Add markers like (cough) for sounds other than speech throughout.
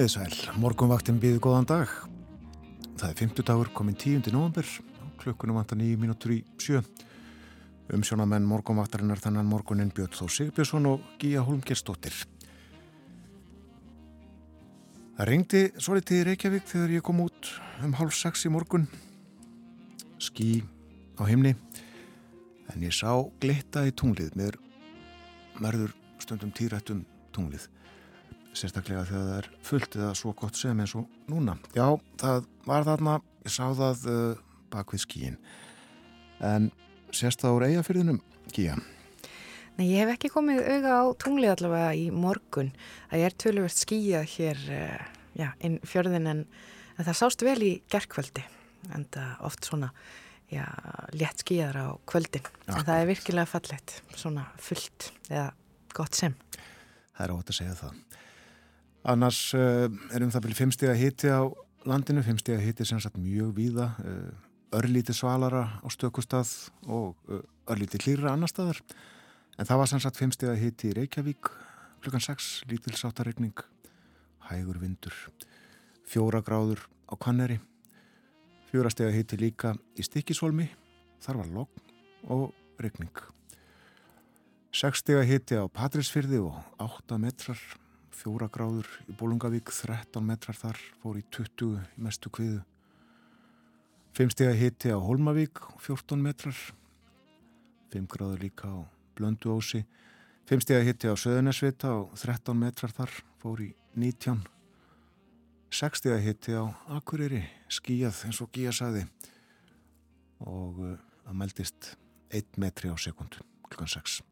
Komið sæl, morgunvaktin býðu góðan dag. Það er 50 dagur, komin 10. november, klukkunum vantar 9 mínútur í sjö. Umsjónamenn morgunvaktarinnar þannan morgunin Björn Þó Sigbjörnsson og Gíja Holmgerstóttir. Það ringdi svo litið í Reykjavík þegar ég kom út um hálf sex í morgun. Skí á himni, en ég sá glitta í tunglið með mörður stundum týrættum tunglið sérstaklega þegar það er fullt eða svo gott sem eins og núna. Já, það var þarna, ég sá það uh, bak við skíin. En sérst það úr eigafyrðinum, Gíja? Nei, ég hef ekki komið auga á tunglið allavega í morgun. Það er töluvert skíjað hér uh, já, inn fjörðin en, en það sást vel í gerðkvöldi. En það oft svona já, létt skíjaðar á kvöldin. Ja. En það er virkilega fallett, svona fullt eða gott sem. Það er ótt að segja það. Annars uh, erum það byrju fimmstega hitti á landinu, fimmstega hitti sem sagt mjög víða, uh, örlíti svalara á stökustad og uh, örlíti klýra annar staðar. En það var sem sagt fimmstega hitti í Reykjavík, klukkan 6, lítilsáttarregning, hægur vindur, fjóra gráður á kanneri, fjórastega hitti líka í Stikisholmi, þar var logg og regning. Sekstega hitti á Patrísfyrði og 8 metrar fjóra gráður í Bólungavík, 13 metrar þar, fór í 20 í mestu kviðu. Fimmstega hitti á Holmavík, 14 metrar, 5 gráður líka á Blönduósi. Fimmstega hitti á Söðunesvita og 13 metrar þar, fór í 19. Sekstega hitti á Akureyri, skíjað eins og Gíja saði og uh, það meldist 1 metri á sekundu, klukkan 6.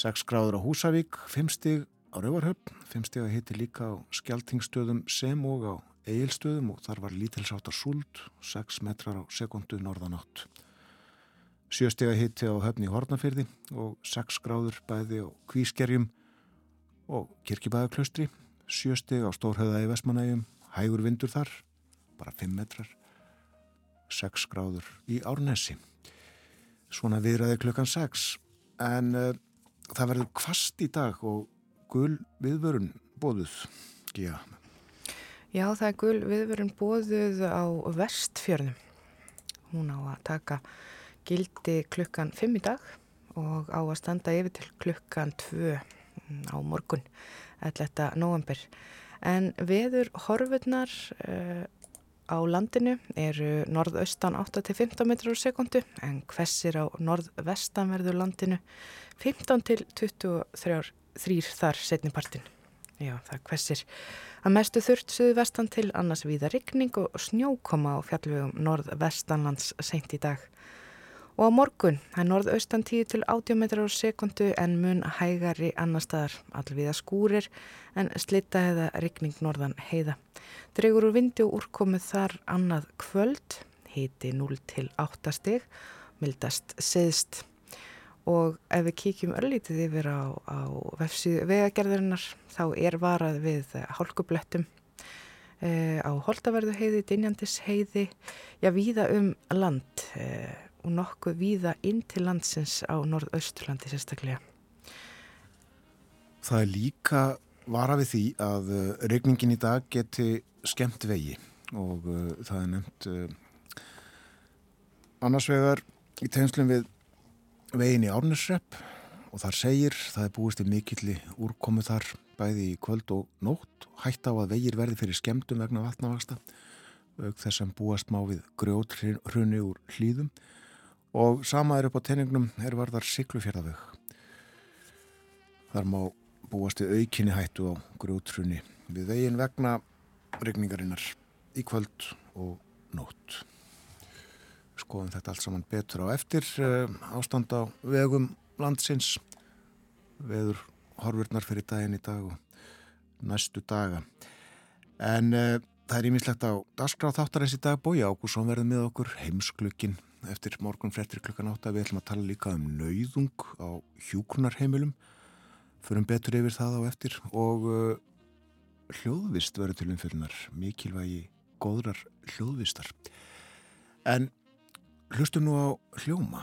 6 gráður á Húsavík, 5 stig á Rauvarhöfn, fimmstega hitti líka á skjaltingstöðum sem og á eigilstöðum og þar var lítilsáttar súld, 6 metrar á sekundu norðanátt. Sjöstega hitti á höfni Hortnafyrði og 6 gráður bæði á Kvískerjum og Kirkibæðaklaustri, sjöstega á Stórhauða í Vestmanægjum, hægur vindur þar, bara 5 metrar, 6 gráður í Árnesi. Svona viðræði klukkan 6, en uh, það verður kvast í dag og gul viðvörun bóðuð, Gíja? Já, það er gul viðvörun bóðuð á vestfjörnum. Hún á að taka gildi klukkan 5 í dag og á að standa yfir til klukkan 2 á morgun, 11. november. En veður horfurnar uh, á landinu eru norðaustan 8-15 metrar á sekundu en hversir á norðvestanverður landinu 15 til 23 þrýr þar setnipartin. Já, það hversir að mestu þurft suðvestan til annars viða rigning og snjókoma á fjallvegum norðvestanlands seint í dag. Og á morgun, er norðaustan 10 til 80 metrar á sekundu en mun hægari annar staðar, allviða skúrir en slitta heiða rigning norðan heiða. Dregur úr vindi og úrkomið þar annað kvöld, hiti 0 til 8 steg, mildast seðst og ef við kíkjum örlítið yfir á, á vefsíðu vegagerðarinnar þá er varað við hálkublettum e, á Holtaverðu heiði, Dinjandis heiði, já víða um land e, og nokkuð víða inn til landsins á norðausturlandi sérstaklega. Það er líka varað við því að uh, regningin í dag geti skemmt vegi og uh, það er nefnt uh, annars vegar í tegnslum við vegin í Árnesrepp og þar segir það er búist í mikilli úrkomu þar bæði í kvöld og nótt. Hætt á að vegir verði fyrir skemdum vegna vatnavaksta auk þess að búast má við grjótrunni úr hlýðum og sama er upp á tenningnum er varðar siklufjörðavög þar má búast við aukinni hættu á grjótrunni við vegin vegna regningarinnar í kvöld og nótt skoðum þetta allt saman betur á eftir eh, ástand á vegum landsins veður horfurnar fyrir daginn í dag og næstu daga. En uh, það er ímislegt á Daskráð þáttarins í dag. Bói Ágússon verði með okkur heimsklukkin eftir morgun frettir klukkan átta. Við ætlum að tala líka um nauðung á hjúkunarheimilum förum betur yfir það á eftir og uh, hljóðvist verður til umfylgnar mikilvægi góðrar hljóðvistar. En Hlustum nú á hljóma.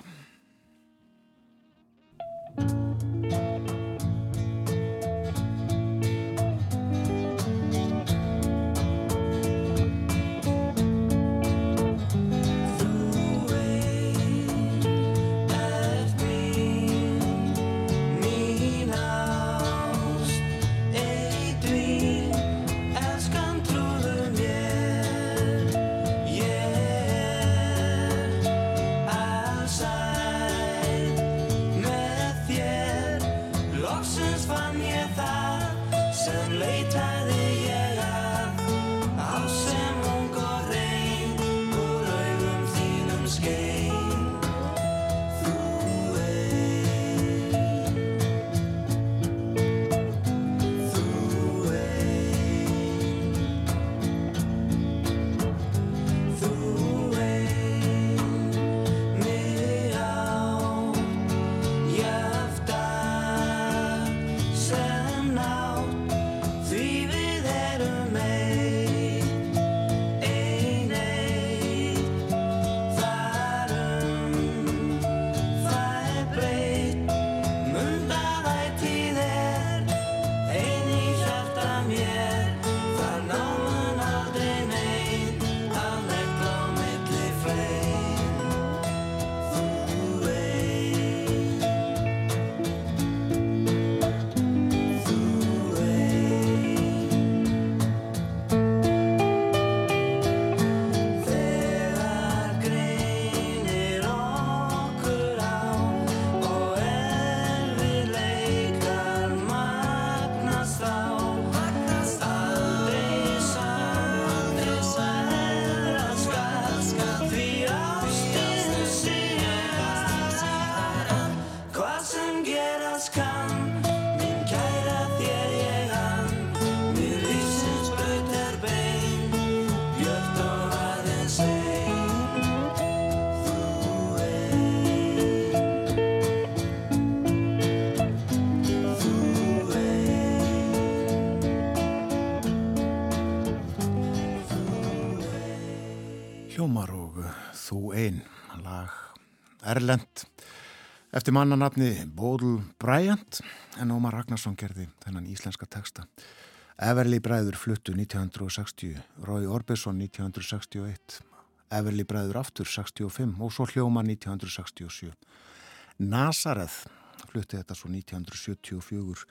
Þú einn, lag Erlend eftir mannanafni Bóðl Bryant en Ómar Ragnarsson gerði þennan íslenska texta. Everly Bræður fluttu 1960, Rói Orbison 1961, Everly Bræður aftur 65 og svo Hljóma 1967. Nazareth flutti þetta svo 1974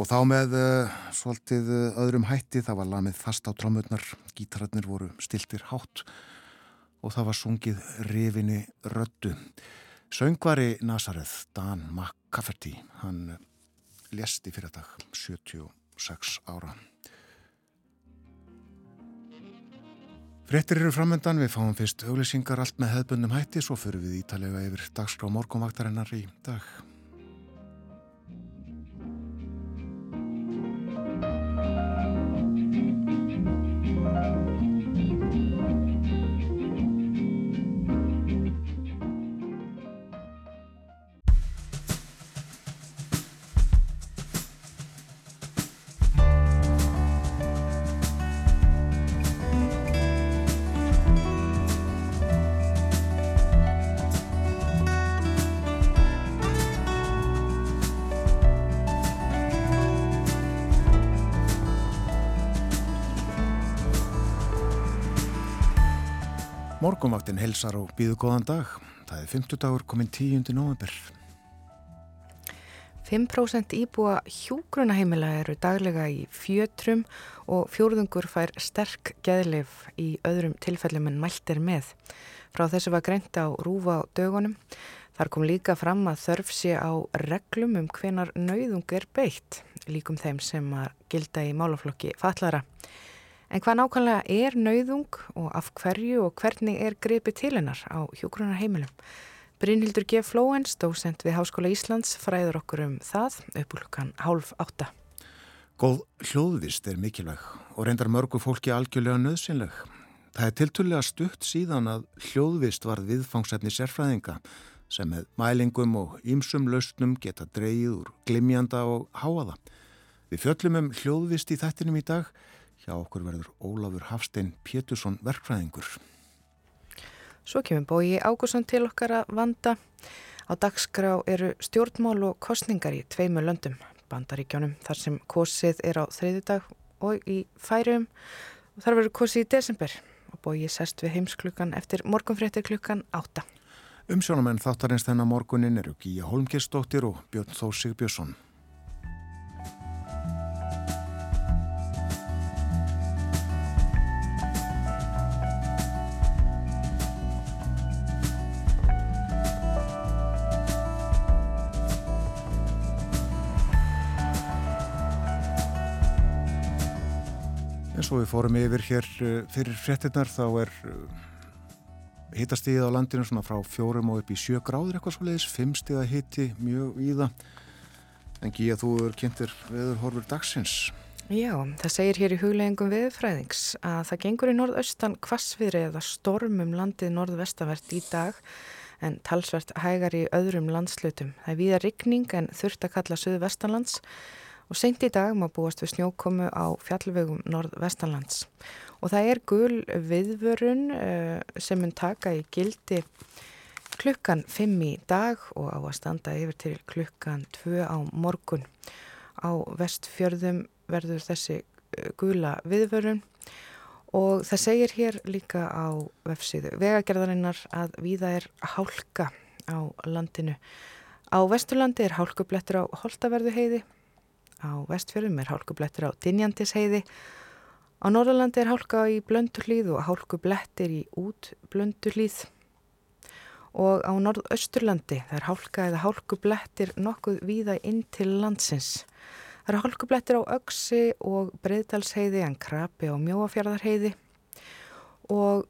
og þá með uh, svolítið uh, öðrum hætti, það var lamið fast á trámurnar, gítararnir voru stiltir hátt og það var sungið rifinni röddu. Söngvari Nazareth, Dan McCafferty, hann lést í fyrirdag 76 ára. Frettir eru framöndan, við fáum fyrst auglýsingar allt með hefðbundum hætti, svo fyrir við ítalega yfir dagskrá morgunvaktarinnar í dag. Morgonvaktin helsar og býðu góðan dag. Það er 50 dagur komin 10. november. 5% íbúa hjúgrunaheimila eru daglega í fjötrum og fjórðungur fær sterk geðlif í öðrum tilfellum en mælt er með. Frá þessu var greint á rúfa dögunum. Þar kom líka fram að þörf sé á reglum um hvenar nauðung er beitt, líkum þeim sem að gilda í málaflokki fallara. En hvað nákvæmlega er nauðung og af hverju og hvernig er greipið til hennar á hjókrunar heimilum? Brynhildur G. Flóens, dósent við Háskóla Íslands, fræður okkur um það upp úr hlukan hálf átta. Góð hljóðvist er mikilvæg og reyndar mörgu fólki algjörlega nöðsynleg. Það er tilturlega stutt síðan að hljóðvist var viðfangsefni sérfræðinga sem með mælingum og ýmsum lausnum geta dreyið úr glimjanda og háaða. Við fjöllum um hljóðvist í þettinum í dag Hjá okkur verður Ólafur Hafstein Pétursson verkfræðingur. Svo kemur bói Ágússon til okkar að vanda. Á dagskrá eru stjórnmál og kostningar í tveimu löndum, bandaríkjónum, þar sem kosið er á þriðudag og í færium. Og þar verður kosið í desember og bói sest við heimsklukkan eftir morgunfréttir klukkan átta. Umsjónamenn þáttarins þennan morgunin eru Gíja Holmkirsdóttir og Björn Þósig Björnsson. Og við fórum yfir hér eh, fyrir frettinnar þá er eh, hittastíðið á landinu svona frá fjórum og upp í sjö gráður eitthvað svo leiðis, fimm stíða hitti mjög í það en Gíja þú er kynntir veður horfur dagsins. Já, það segir hér í hugleggingum viðfræðings að það gengur í norðaustan kvassviðri eða stormum landið norðvestavert í dag en talsvert hægar í öðrum landslutum. Það er víða rigning en þurft að kalla söðu-vestanlands og seint í dag má búast við snjókomu á fjallvegum norð-vestanlands. Og það er gul viðvörun uh, sem mun taka í gildi klukkan 5 í dag og á að standa yfir til klukkan 2 á morgun. Á vestfjörðum verður þessi uh, gula viðvörun og það segir hér líka á vefsíðu vegagerðarinnar að viða er hálka á landinu. Á vesturlandi er hálkublettur á Holtaverðu heiði Á vestfjörðum er hálkublettur á Dinjandisheiði. Á Norðalandi er hálka í blönduhlýð og hálkublettir í útblönduhlýð. Og á Norðausturlandi er hálka eða hálkublettir nokkuð víða inn til landsins. Það eru hálkublettir á Öksi og Breiðdalsheiði en Krabi og Mjóafjörðarheiði. Og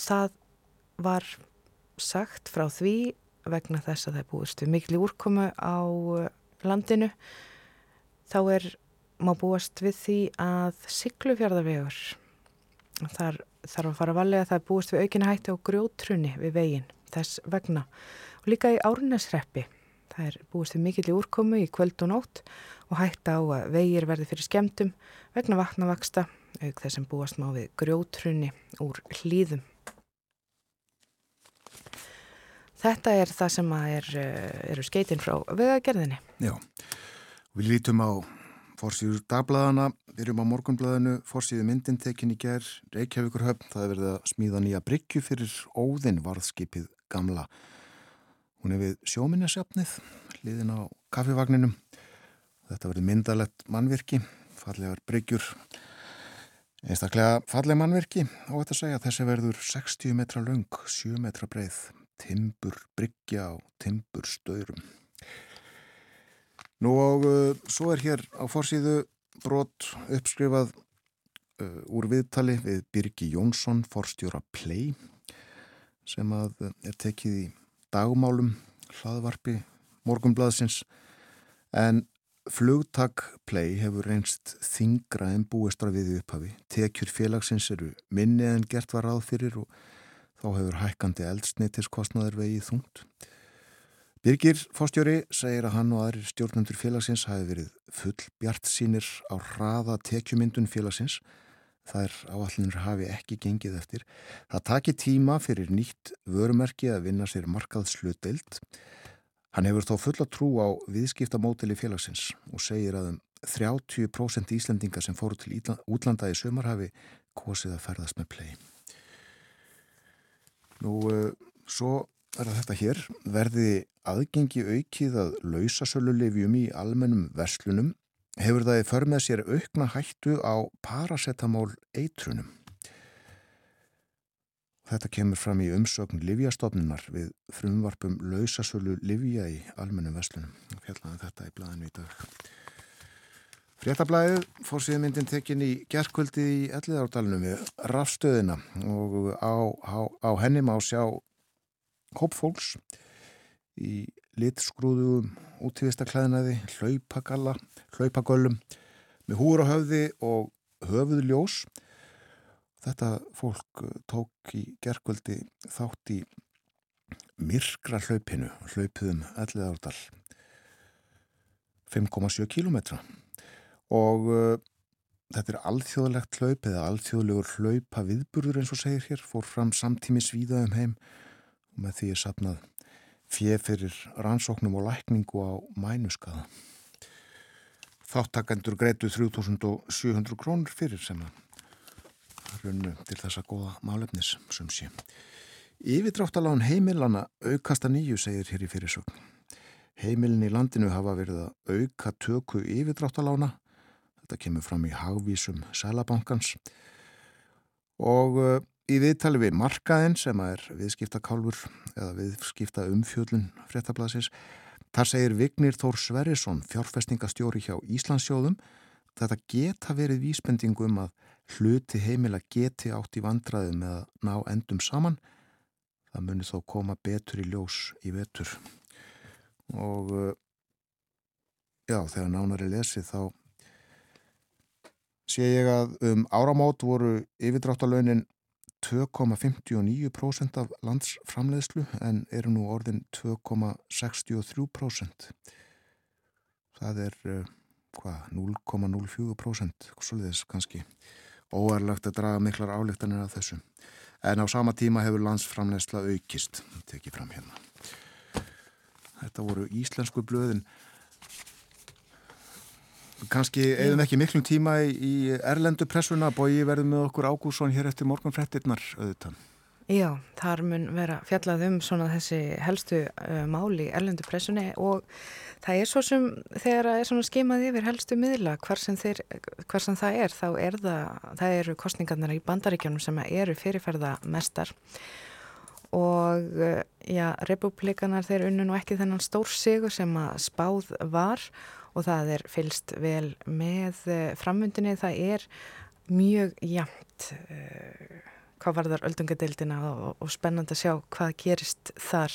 það var sagt frá því vegna þess að það er búist við miklu úrkomu á landinu þá er má búast við því að syklufjörðarvegur þar þarf að fara að valega að það er búist við aukina hætti á grjótrunni við veginn þess vegna. Og líka í árinesreppi það er búist við mikill í úrkomu í kvöld og nótt og hætta á að vegir verði fyrir skemdum vegna vatnavaksta auk þess sem búast má við grjótrunni úr hlýðum þetta er það sem er, eh, eru skeitin frá vegagerðinni. Já, við lítum á fórsýður dagbladana, við erum á morgunbladinu, fórsýðu myndin tekin í ger, Reykjavíkur höfn, það er verið að smíða nýja bryggju fyrir óðinn varðskipið gamla. Hún er við sjóminnesjafnið, liðin á kaffivagninum. Þetta verið myndalett mannvirki, fallegar bryggjur, einstaklega falleg mannvirki og þetta segja þessi verður 60 metra laung, 7 metra breið, timbur bryggja og timbur stöyrum. Nú og uh, svo er hér á fórsíðu brot uppskrifað uh, úr viðtali við Birgi Jónsson, forstjóra Play sem að uh, er tekið í dagmálum hlaðvarpi morgumblaðsins en flugtak Play hefur reynst þingra en búestra við upphafi. Tekjur félagsins eru minni en gert var ráð fyrir og þá hefur hækkandi eldsnittiskostnaður vegið þungt. Birgir Fástjóri segir að hann og aðrir stjórnendur félagsins hafi verið full bjart sínir á hraða tekjumyndun félagsins. Það er áallinur hafi ekki gengið eftir. Það taki tíma fyrir nýtt vörumerki að vinna sér markað slutdeild. Hann hefur þó fulla trú á viðskiptamótili félagsins og segir að um 30% íslendinga sem fóru til útlanda í sömar hafi kosið að ferðast með play. Nú, uh, svo er þetta hér, verði aðgengi aukið að lausasölulefjum í almennum verslunum hefur það för með sér aukna hættu á parasetamól eitrunum. Þetta kemur fram í umsögn livjastofnunar við frumvarpum lausasölu livja í almennum verslunum. Fjallaði þetta í blæðinu í dag. Fréttablaðið fór síðan myndin tekin í gerðkvöldi í elliðárdalunum við rafstöðina og á, á, á henni má sjá hópfólks í litskrúðum útíðistaklæðinaði, hlaupagalla, hlaupagöllum með húur á höfði og höfuðljós. Þetta fólk tók í gerðkvöldi þátt í myrkra hlaupinu, hlaupiðum elliðárdal 5,7 kílometra og uh, þetta er alþjóðlegt hlaup eða alþjóðlegur hlaupa viðburður eins og segir hér, fór fram samtími svíða um heim með því er sapnað fjef fyrir rannsóknum og lækningu á mænuskaða. Þáttakendur greitu 3700 krónur fyrir sem að runnu til þessa góða málefnis sem sé. Yfirdráttalán heimilana aukasta nýju segir hér í fyrirsögn. Heimilin í landinu hafa verið að auka töku yfirdráttalána Þetta kemur fram í hagvísum Sælabankans og uh, í viðtali við markaðin sem er viðskipta kálfur eða viðskipta umfjöldun fréttablasins. Þar segir Vignir Þór Sverrisson, fjárfestingastjóri hjá Íslandsjóðum, þetta geta verið vísbendingu um að hluti heimila geti átt í vandraði með að ná endum saman. Það muni þó koma betur í ljós í vetur. Og uh, já, þegar nánari lesið þá sé ég að um áramót voru yfirdráttalaunin 2,59% af landsframleiðslu en eru nú orðin 2,63%. Það er uh, 0,04% svolítið kannski óerlegt að draga miklar álíktanir af þessu. En á sama tíma hefur landsframleiðsla aukist, tekið fram hérna. Þetta voru íslensku blöðin Kanski eðum ekki miklum tíma í erlendu pressuna, bói verðum með okkur Ágússon hér eftir morgunfrettirnar auðvitað. Já, þar mun vera fjallað um svona þessi helstu uh, máli erlendu pressunni og það er svo sem þegar það er svona skimað yfir helstu miðla hvar sem, þeir, hvar sem það er, þá er það, það eru kostningarnar í bandaríkjónum sem eru fyrirferða mestar og uh, já, republikanar þeir unnu nú ekki þennan stór sigur sem að spáð var og það er fylst vel með eh, framvöndinni. Það er mjög jæmt uh, hvað var þar öldungadeildina og, og spennand að sjá hvað gerist þar.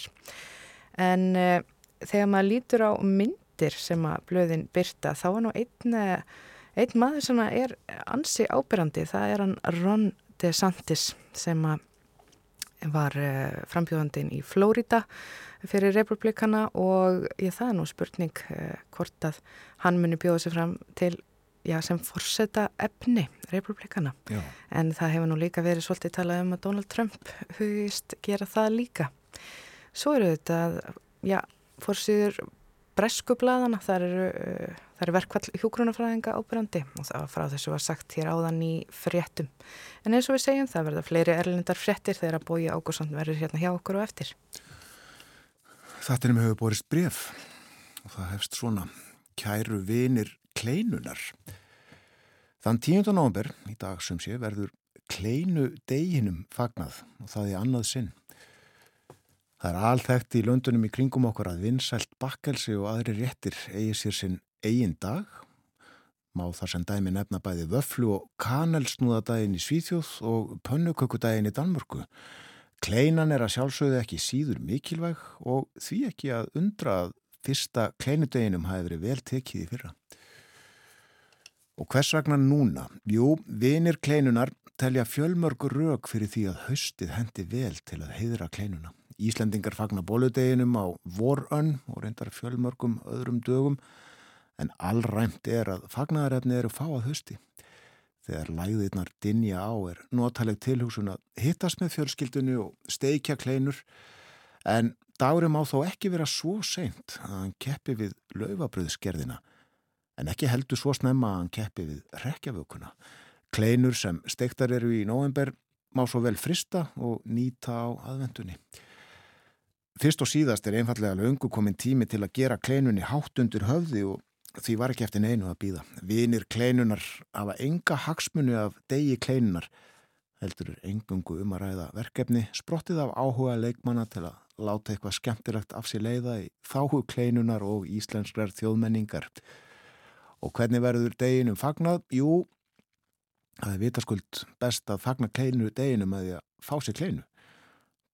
En uh, þegar maður lítur á myndir sem að blöðin byrta þá er nú einn, einn maður sem er ansi ábyrrandi. Það er hann Ron DeSantis sem var uh, frambjóðandin í Flórida fyrir republikana og ég það er nú spurning uh, hvort að hann muni bjóða sig fram til já, sem forsetta efni republikana já. en það hefur nú líka verið svolítið talað um að Donald Trump hugist gera það líka Svo eru þetta, já, fórsýður breskublaðana, þar eru, það eru verkvall hjókrunafræðinga ábyrjandi og það var frá þessu var sagt hér áðan í fréttum. En eins og við segjum, það verða fleiri erlendar fréttir þegar að bója Ágúrsson verður hérna hjá okkur og eftir. Er með hefur borist bref og það hefst svona kæru vinir kleinunar. Þann 10. november, í dag sem sé, verður kleinu deginum fagnað og það er annað sinn. Það er alþægt í löndunum í kringum okkur að vinsælt bakkelsi og aðri réttir eigi sér sinn eigin dag. Má þar sem dæmi nefna bæði vöflu og kanelsnúðadaginn í Svíþjóð og pönnukökudaginn í Danmörku. Kleinan er að sjálfsögðu ekki síður mikilvæg og því ekki að undra að fyrsta kleinudeginum hafi verið vel tekið í fyrra. Og hvers vegna núna? Jú, vinir kleinunar telja fjölmörgur rauk fyrir því að haustið hendi vel til að heiðra kleinuna. Íslendingar fagnar bóludeginum á vorönn og reyndar fjölmörgum öðrum dögum en allræmt er að fagnarefni eru fáað hausti. Þegar læðirnar dinja á er notaleg tilhugsun að hittast með fjölskyldunni og steikja kleinur en dagurum á þó ekki vera svo seint að hann keppi við laufabröðskerðina en ekki heldur svo snemma að hann keppi við rekjavökunna. Kleinur sem steiktar eru í november má svo vel frista og nýta á aðvendunni. Fyrst og síðast er einfallega löngu komin tími til að gera kleinunni hátt undir höfði og því var ekki eftir neinu að býða. Vinir kleinunar hafa enga hagsmunni af degi kleinunar heldur engungu um að ræða verkefni sprottið af áhuga leikmanna til að láta eitthvað skemmtilegt af sér leiða í þáhu kleinunar og íslenskrar þjóðmenningar. Og hvernig verður deginum fagnað? Jú, það er vitaskuld best að fagna kleinu deginum að því að fá sér kleinu.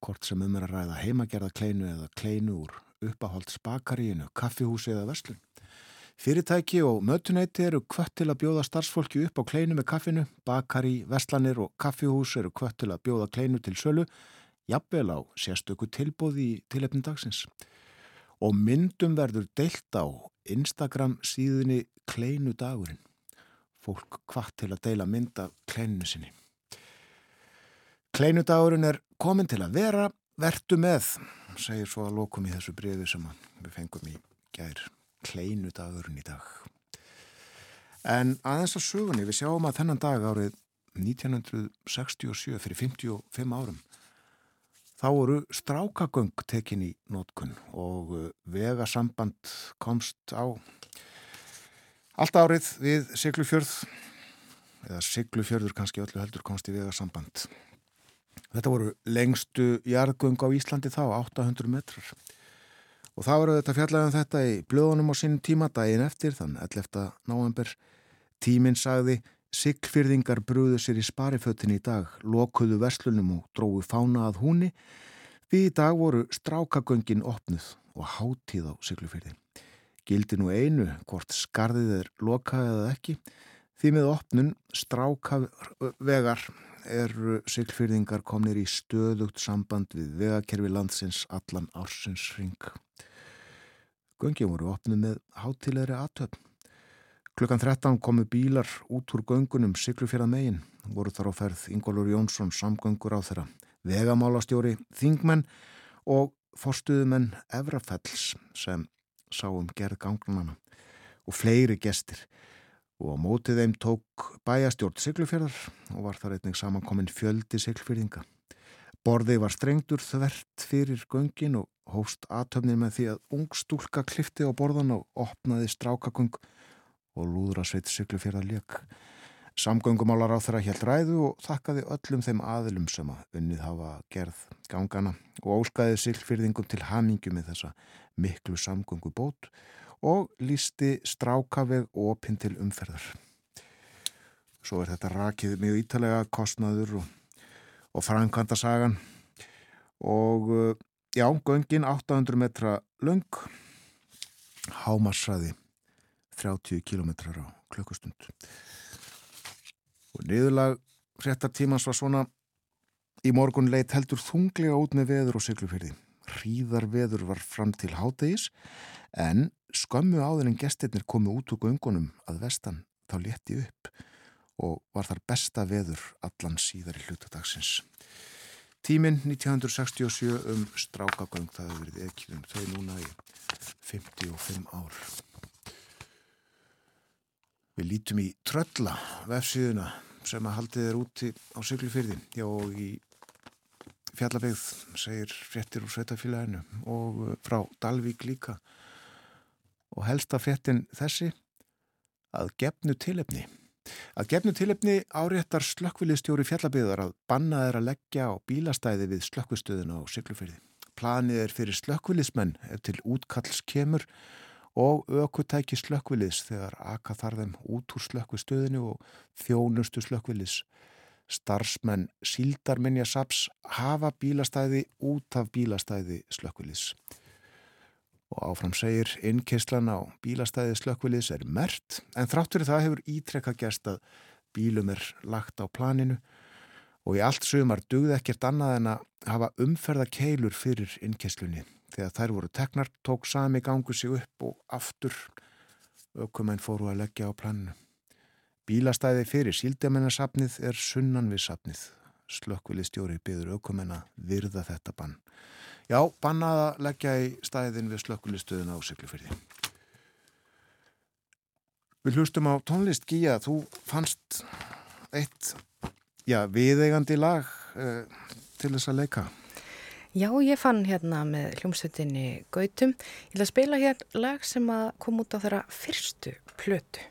Kort sem um er að ræða heimagerða kleinu eða kleinu úr uppahald spakaríinu, kaffihúsi eða verslun. Fyrirtæki og mötuneyti eru kvött til að bjóða starfsfólki upp á kleinu með kaffinu, bakari, verslanir og kaffihús eru kvött til að bjóða kleinu til sölu, jafnvel á sérstöku tilbóði í tilefnum dagsins. Og myndum verður deilt á Instagram síðunni kleinu dagurinn. Fólk kvart til að deila mynda kleininu sinni. Kleinu dagurinn er komin til að vera, verdu með, segir svo að lokum í þessu brefi sem við fengum í gær. Kleinu dagurinn í dag. En aðeins að sögunni, við sjáum að þennan dag árið 1967 fyrir 55 árum Þá voru strákagöng tekin í nótkunn og uh, vegasamband komst á allt árið við Siglufjörð, eða Siglufjörður kannski öllu heldur komst í vegasamband. Þetta voru lengstu jarðgöng á Íslandi þá, 800 metrar. Og það voru þetta fjallega um þetta í blöðunum á sínum tíma daginn eftir, þann 11. november. Tíminn sagði Siggfyrðingar brúðu sér í sparifötin í dag, lokuðu verslunum og dróðu fána að húni. Við í dag voru strákagöngin opnuð og hátíð á Siglufyrði. Gildi nú einu hvort skarðið er lokaðið eða ekki. Því með opnun strákavegar eru Siglfyrðingar komnir í stöðugt samband við vegakerfi landsins allan ársins ring. Göngin voru opnuð með hátíðleiri aðtöfn. Klukkan 13 komu bílar út úr göngunum Siglufjörða megin, voru þar á ferð Ingólur Jónsson samgöngur á þeirra, vegamálastjóri Þingmenn og forstuðumenn Evrafells sem sáum gerð gangnana og fleiri gestir og á mótið þeim tók bæjastjórn Siglufjörðar og var þar einnig samankomin fjöldi Siglfjörðinga. Borði var strengtur þvert fyrir göngin og hóst aðtöfnin með því að ung stúlka klifti á borðan og opnaði strákagöng og lúðrasveit syklufjörðar ljökk. Samgöngumálar á þeirra helt ræðu og þakkaði öllum þeim aðilum sem að unnið hafa gerð gangana og óskaði syklfyrðingum til hamingu með þessa miklu samgöngubót og lísti strákaveg og opinn til umferðar. Svo er þetta rakið mjög ítalega kostnaður og, og framkvæmda sagan og já, göngin 800 metra lung hámassaði 30 km á klukkustund. Og niðurlag frettartímans var svona í morgun leitt heldur þunglega út með veður og syklufyrði. Hríðar veður var fram til hádegis en skömmu áður en gestirnir komu út úr göngunum að vestan þá leti upp og var þar besta veður allan síðar í hlutadagsins. Tíminn 1967 um strákagöng, það hefur verið ekki um þau núna í 55 ár. Við lítum í Trölla, vefsíðuna sem að haldið er úti á Siglufyrði og í Fjallabegð segir fréttir úr Sveitafélaginu og frá Dalvík líka og helsta fréttin þessi að gefnu tilefni. Að gefnu tilefni áréttar slökkviliðstjóri Fjallabegðar að bannað er að leggja á bílastæði við slökkvistöðuna á Siglufyrði. Planið er fyrir slökkvilismenn ef til útkalls kemur og aukutæki slökkvilis þegar aka þarðum út úr slökkvistöðinu og þjónustu slökkvilis. Starsmenn síldarminja saps hafa bílastæði út af bílastæði slökkvilis. Og áfram segir innkeslan á bílastæði slökkvilis er mert en þrátt fyrir það hefur ítrekka gerst að bílum er lagt á planinu og í allt sumar dugði ekkert annað en að hafa umferða keilur fyrir innkesslunni Þegar þær voru teknar tók sami gangu sig upp og aftur aukumenn fóru að leggja á plannu. Bílastæði fyrir síldamennasafnið er sunnan við safnið. Slökkvili stjóri byður aukumenn að virða þetta bann. Já, bannaða leggja í stæðin við slökkvili stöðuna á Siglufyrði. Við hlustum á tónlist Gíja, þú fannst eitt já, viðeigandi lag uh, til þess að leika. Já, ég fann hérna með hljómsveitinni Gautum. Ég ætla að spila hér lag sem kom út á þeirra fyrstu plötu.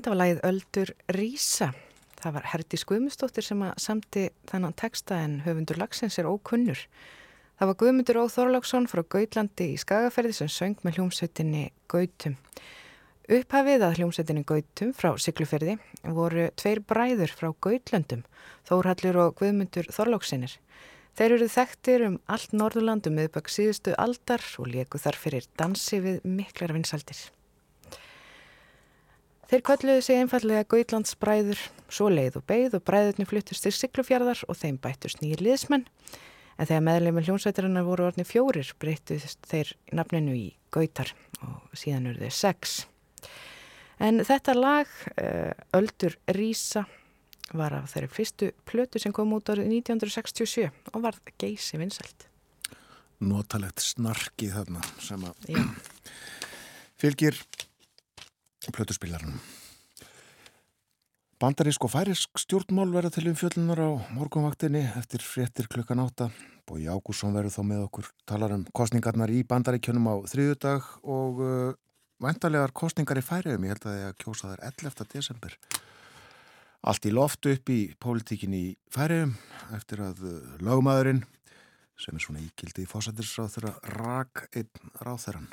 Þetta var lagið Öldur Rísa. Það var Herdi Skvumustóttir sem að samti þennan texta en höfundur lagsins er ókunnur. Það var Guðmundur Ó Þorláksson frá Gautlandi í Skagaferði sem söng með hljómsveitinni Gautum. Upphafið að hljómsveitinni Gautum frá Sigluferði voru tveir bræður frá Gautlöndum, Þórhallur og Guðmundur Þorláksinir. Þeir eru þekktir um allt Norðurlandum meðbökk síðustu aldar og leku þar fyrir dansi við miklar vinsaldir. Þeir kölluðu sig einfallega Gautlands bræður, svo leið og beigð og bræðurni fluttust til Siglufjörðar og þeim bættust nýjir liðsmenn. En þegar meðleimur hljómsveitarinnar voru orðni fjórir breyttust þeir nafninu í Gautar og síðan eru þeir sex. En þetta lag, eh, Öldur Rísa, var af þeirri fyrstu plötu sem kom út árið 1967 og var geysi vinsælt. Notalegt snarki þarna sem að (clears throat) fylgir plötuspilarnum. Bandarísk og færisk stjórnmál verða til um fjöllunar á morgunvaktinni eftir fréttir klukkan átta. Bói Ágússon verður þá með okkur talar um kostningarnar í bandaríkjunum á þriðudag og uh, væntarlegar kostningar í færiðum. Ég held að það er að kjósa þær 11. desember. Allt í loftu upp í pólitíkin í færiðum eftir að uh, lögmaðurinn sem er svona íkildi í fósættisráð þeirra rak einn ráð þeirran.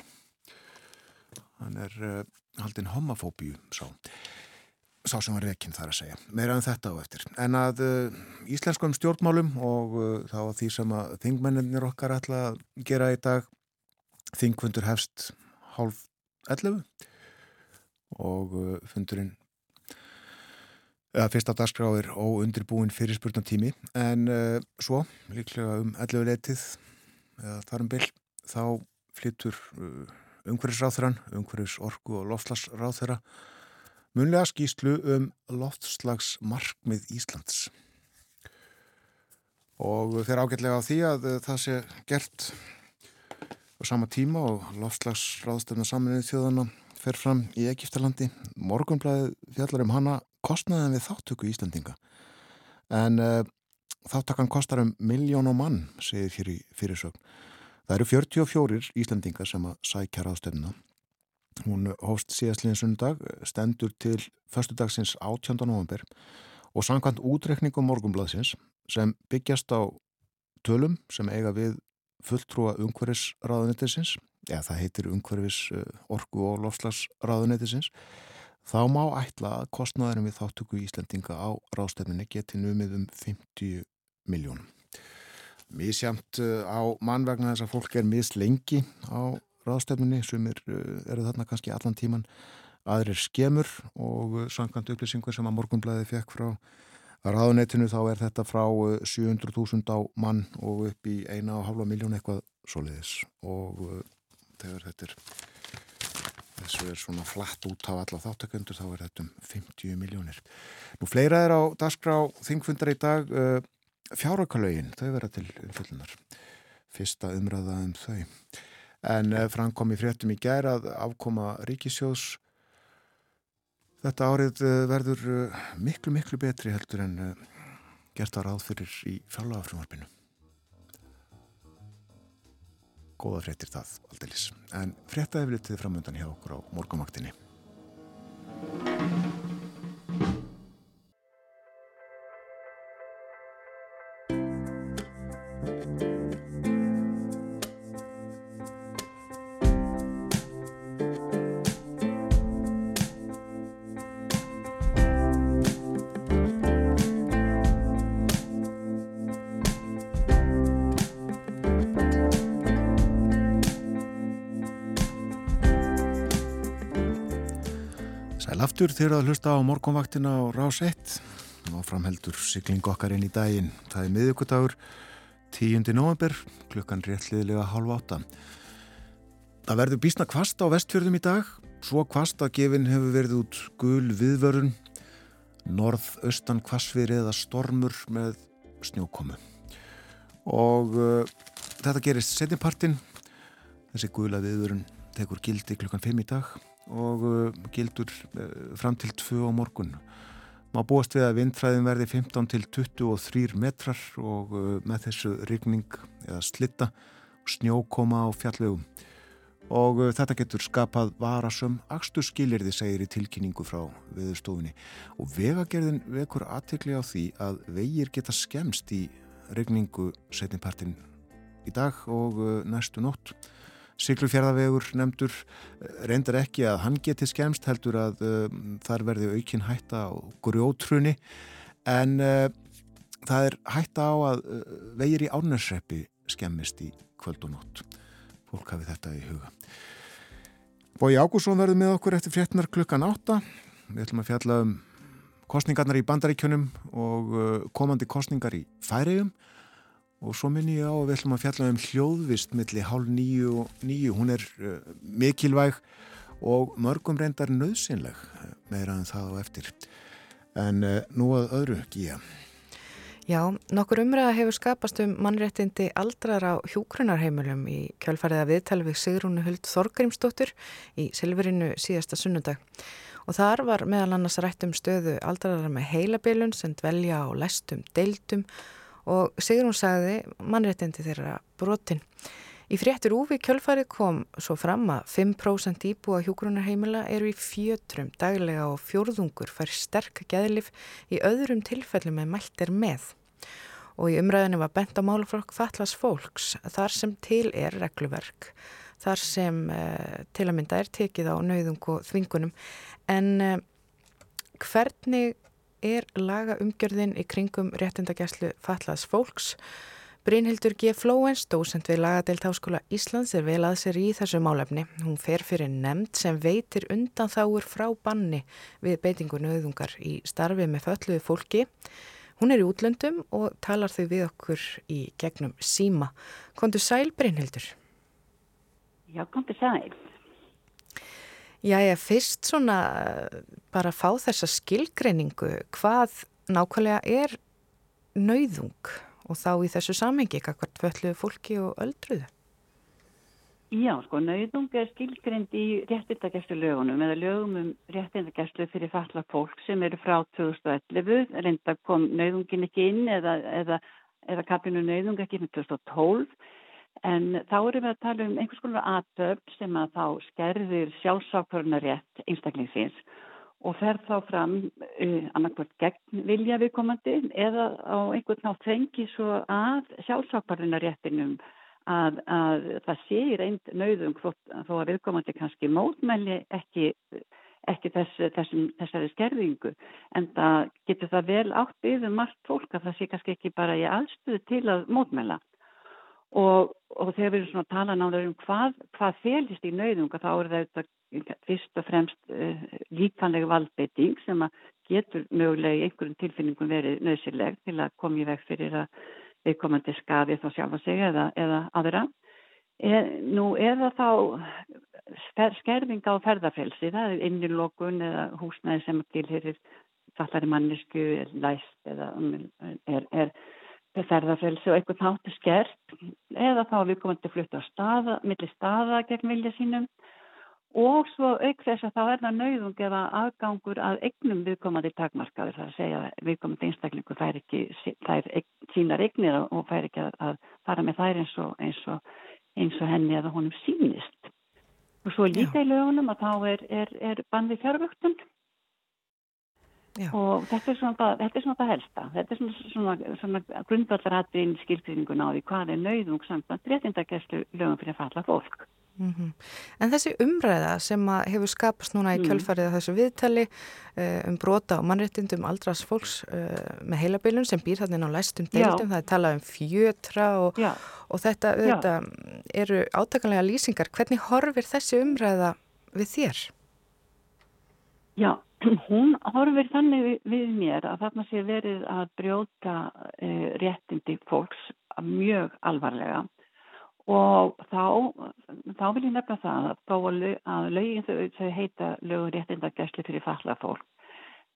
Hann er uh, haldinn homofóbíu sá. Sá sem var rekinn þar að segja. Meira en þetta á eftir. En að uh, íslenskum stjórnmálum og uh, þá því sem að þingmenninir okkar ætla að gera í dag þingfundur hefst hálf 11 og uh, fundurinn eða fyrsta dagskrá er óundirbúin fyrirspurnatími en uh, svo líklega um 11 leitið eða þarum byll þá flyttur umhverfisráþurann, umhverfis orgu og loftslagsráþura munlega skýslu um loftslagsmarkmið Íslands. Og þeir ágætlega á því að uh, það sé gert á sama tíma og loftslagsráðstöfna saminuði þjóðana fer fram í Egiptalandi morgunblæði fjallar um hana kostnaðan við þáttöku í Íslandinga en uh, þáttakkan kostar um miljón og mann segir hér í fyrirsögn Það eru 44 Íslandingar sem að sækja ráðstöfnuna. Hún hóst síðastliðin sundag, stendur til förstudagsins 18. november og samkvæmt útrekningum morgumblaðsins sem byggjast á tölum sem eiga við fulltrúa umhverfisráðunettisins, eða það heitir umhverfis orgu og lofslagsráðunettisins, þá má ætla að kostnaðurum við þáttöku Íslandinga á ráðstöfninni geti numið um 50 miljónum misjamt uh, á mann vegna þess að fólk er mislengi á ráðstefnunni sem er, uh, eru þarna kannski allan tíman aðrir skemur og uh, samkvæmt upplýsingar sem að morgunblæði fekk frá ráðunetinu þá er þetta frá 700.000 á mann og upp í eina og halva miljón eitthvað soliðis og þegar þetta er þessu er svona flatt út á alla þáttaköndur þá er þetta um 50 miljónir. Nú fleira er á dagskrá þingfundar í dag Fjáraukalögin, þau vera til umfyllunar. Fyrsta umræða um þau. En eh, framkom í fréttum í gæra að afkoma ríkisjós þetta árið eh, verður eh, miklu, miklu betri heldur en gert á ráð fyrir í fjárlagafrumvarpinu. Góða fréttir það, aldeilis. En fréttaði við litið framöndan hjá okkur á morgumaktinni. Aftur þegar að hlusta á morgunvaktina á rás 1 og framheldur sigling okkar inn í daginn. Það er miðugudagur 10. november, klukkan réttliðilega halv átta. Það verður bísna kvast á vestfjörðum í dag, svo kvast að gefin hefur verið út gul viðvörun, norð-austan kvastfyrir eða stormur með snjókomu. Og uh, þetta gerist setjumpartin, þessi gula viðvörun tekur gildi klukkan 5 í dag og uh, gildur uh, fram til 2 á morgun. Má búast við að vindfræðin verði 15 til 23 metrar og uh, með þessu rigning eða slitta og snjókoma á fjallögum og þetta getur skapað varasum axtu skilirði segir í tilkynningu frá viðstofunni og vegagerðin vekur aðtekli á því að vegir geta skemst í regningu setnipartin í dag og næstu nótt Siglufjörðavegur nefndur uh, reyndar ekki að hann geti skemst heldur að uh, þar verði aukin hætta á grjótrunni en uh, það er hætta á að uh, vegir í árnarsreppi skemmist í kvöld og nótt fólk hafi þetta í huga. Bói Ágússon verður með okkur eftir fréttnar klukkan átta. Við ætlum að fjalla um kostningarnar í bandaríkjunum og komandi kostningar í færiðum og svo minni ég á að við ætlum að fjalla um hljóðvist millir hálf nýju og nýju. Hún er uh, mikilvæg og mörgum reyndar nöðsynleg meira en það og eftir. En uh, nú að öðru gíja. Já, nokkur umræða hefur skapast um mannréttindi aldrar á hjúkrunarheimilum í kjálfariða viðtalvið Sigrúnu Huld Þorgrimsdóttur í Silverinu síðasta sunnundag. Og þar var meðal annars rætt um stöðu aldrarar með heilabilun sem dvelja á lestum deildum og Sigrún sagði mannréttindi þeirra brotin. Í fréttur úfi kjölfarið kom svo fram að 5% íbúa hjúgrunarheimila eru í fjötrum daglega og fjórðungur fær sterk geðlif í öðrum tilfellum með mæltir með. Og í umræðinu var bent á máluflokk fallas fólks þar sem til er regluverk, þar sem eh, til að mynda er tekið á nauðung og þvingunum. En eh, hvernig er laga umgjörðin í kringum réttindagæslu fallas fólks? Brynhildur G. Flóens, dósend við lagadeilt Háskóla Íslands, er vel að sér í þessu málefni. Hún fer fyrir nefnd sem veitir undan þáur frá banni við beitingu nöðungar í starfi með fölluðu fólki. Hún er í útlöndum og talar þau við okkur í gegnum síma. Kondur sæl, Brynhildur? Já, kondur sæl. Já, ég fyrst svona bara fá þessa skilgreiningu. Hvað nákvæmlega er nöðung? og þá í þessu samhengi, hvað tvölluðu fólki og öldruðu? Já, sko, nauðung er skilgrind í réttindagæslu lögunum eða lögum um réttindagæslu fyrir falla fólk sem eru frá 2011, reynda kom nauðungin ekki inn eða, eða, eða kapinu nauðung ekki með 2012 en þá erum við að tala um einhvers konar aðtöfn sem að þá skerðir sjálfsákvörnarétt einstaklingsins og fer þá fram uh, annarkvært gegn vilja viðkomandi eða á einhvern nátt fengi svo að sjálfsáparðinaréttinum að, að það sé í reynd nauðum þó að viðkomandi kannski mótmæli ekki, ekki þess, þessum, þessari skerðingu. En það getur það vel átt yfir margt fólk að það sé kannski ekki bara í aðstöðu til að mótmæla og, og þegar við erum svona að tala náður um hvað, hvað félist í nauðunga þá er það fyrst og fremst uh, líkanlega valdbeiting sem að getur mögulega í einhverjum tilfinningum verið nöðsileg til að koma í veg fyrir að viðkomandi skafi þá sjálfa sig eða, eða aðra. E, nú eða þá skerfinga á ferðarfelsi, það er innilokun eða húsnæði sem tilherir fallari mannisku, er læst eða er, er ferðarfelsi og einhvern þáttu skert eða þá við komum til að flutta á staða, millir staða gegn vilja sínum. Og svo auk þess að þá er það nauðung eða aðgangur að egnum viðkomandi takmarkaður það að segja að viðkomandi einstaklingu fær ekki þær sínar egnir og fær ekki að, fara með þær eins og, eins og, eins og henni eða honum sínist og svo líka í lögunum að þá er, er, er bandið fjárvöktun og þetta er svona þetta er svona það helsta þetta er svona, svona, svona grundvallaratinn skilgringun á því hvað er nauðung samt að réttindagæslu lögum fyrir að falla fólk Mm -hmm. En þessi umræða sem hefur skapast núna í mm. kjölfarið af þessu viðtali uh, um brota og mannréttindum aldras fólks uh, með heilabilun sem býr þarna á læstum deildum, Já. það er talað um fjötra og, og þetta, þetta eru átakanlega lýsingar. Hvernig horfir þessi umræða við þér? Já, hún horfir þannig við, við mér að þarna sé verið að brjóta uh, réttindi fólks mjög alvarlega. Og þá, þá vil ég nefna það að, að lögin þau, þau heita lögur réttindagæsli fyrir falla fólk.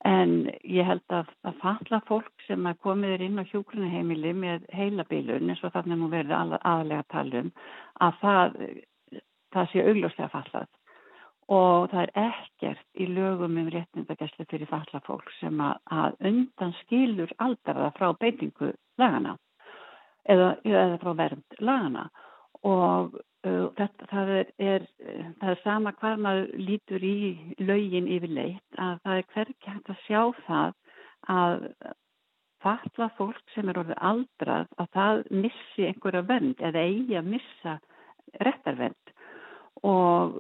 En ég held að, að falla fólk sem að komið inn á hjókrunaheimili með heilabilun eins og þannig nú verður aðlega talum að það, það sé augljóslega fallað og það er ekkert í lögum um réttindagæsli fyrir falla fólk sem að, að undan skilur aldara frá beitingu lagana eða, eða frá vernd lagana og uh, þetta, það, er, það er sama hvað maður lítur í laugin yfirleitt að það er hverkið hægt að sjá það að fatla fólk sem er orðið aldrað að það missi einhverja vend eða eigi að missa réttarvend og,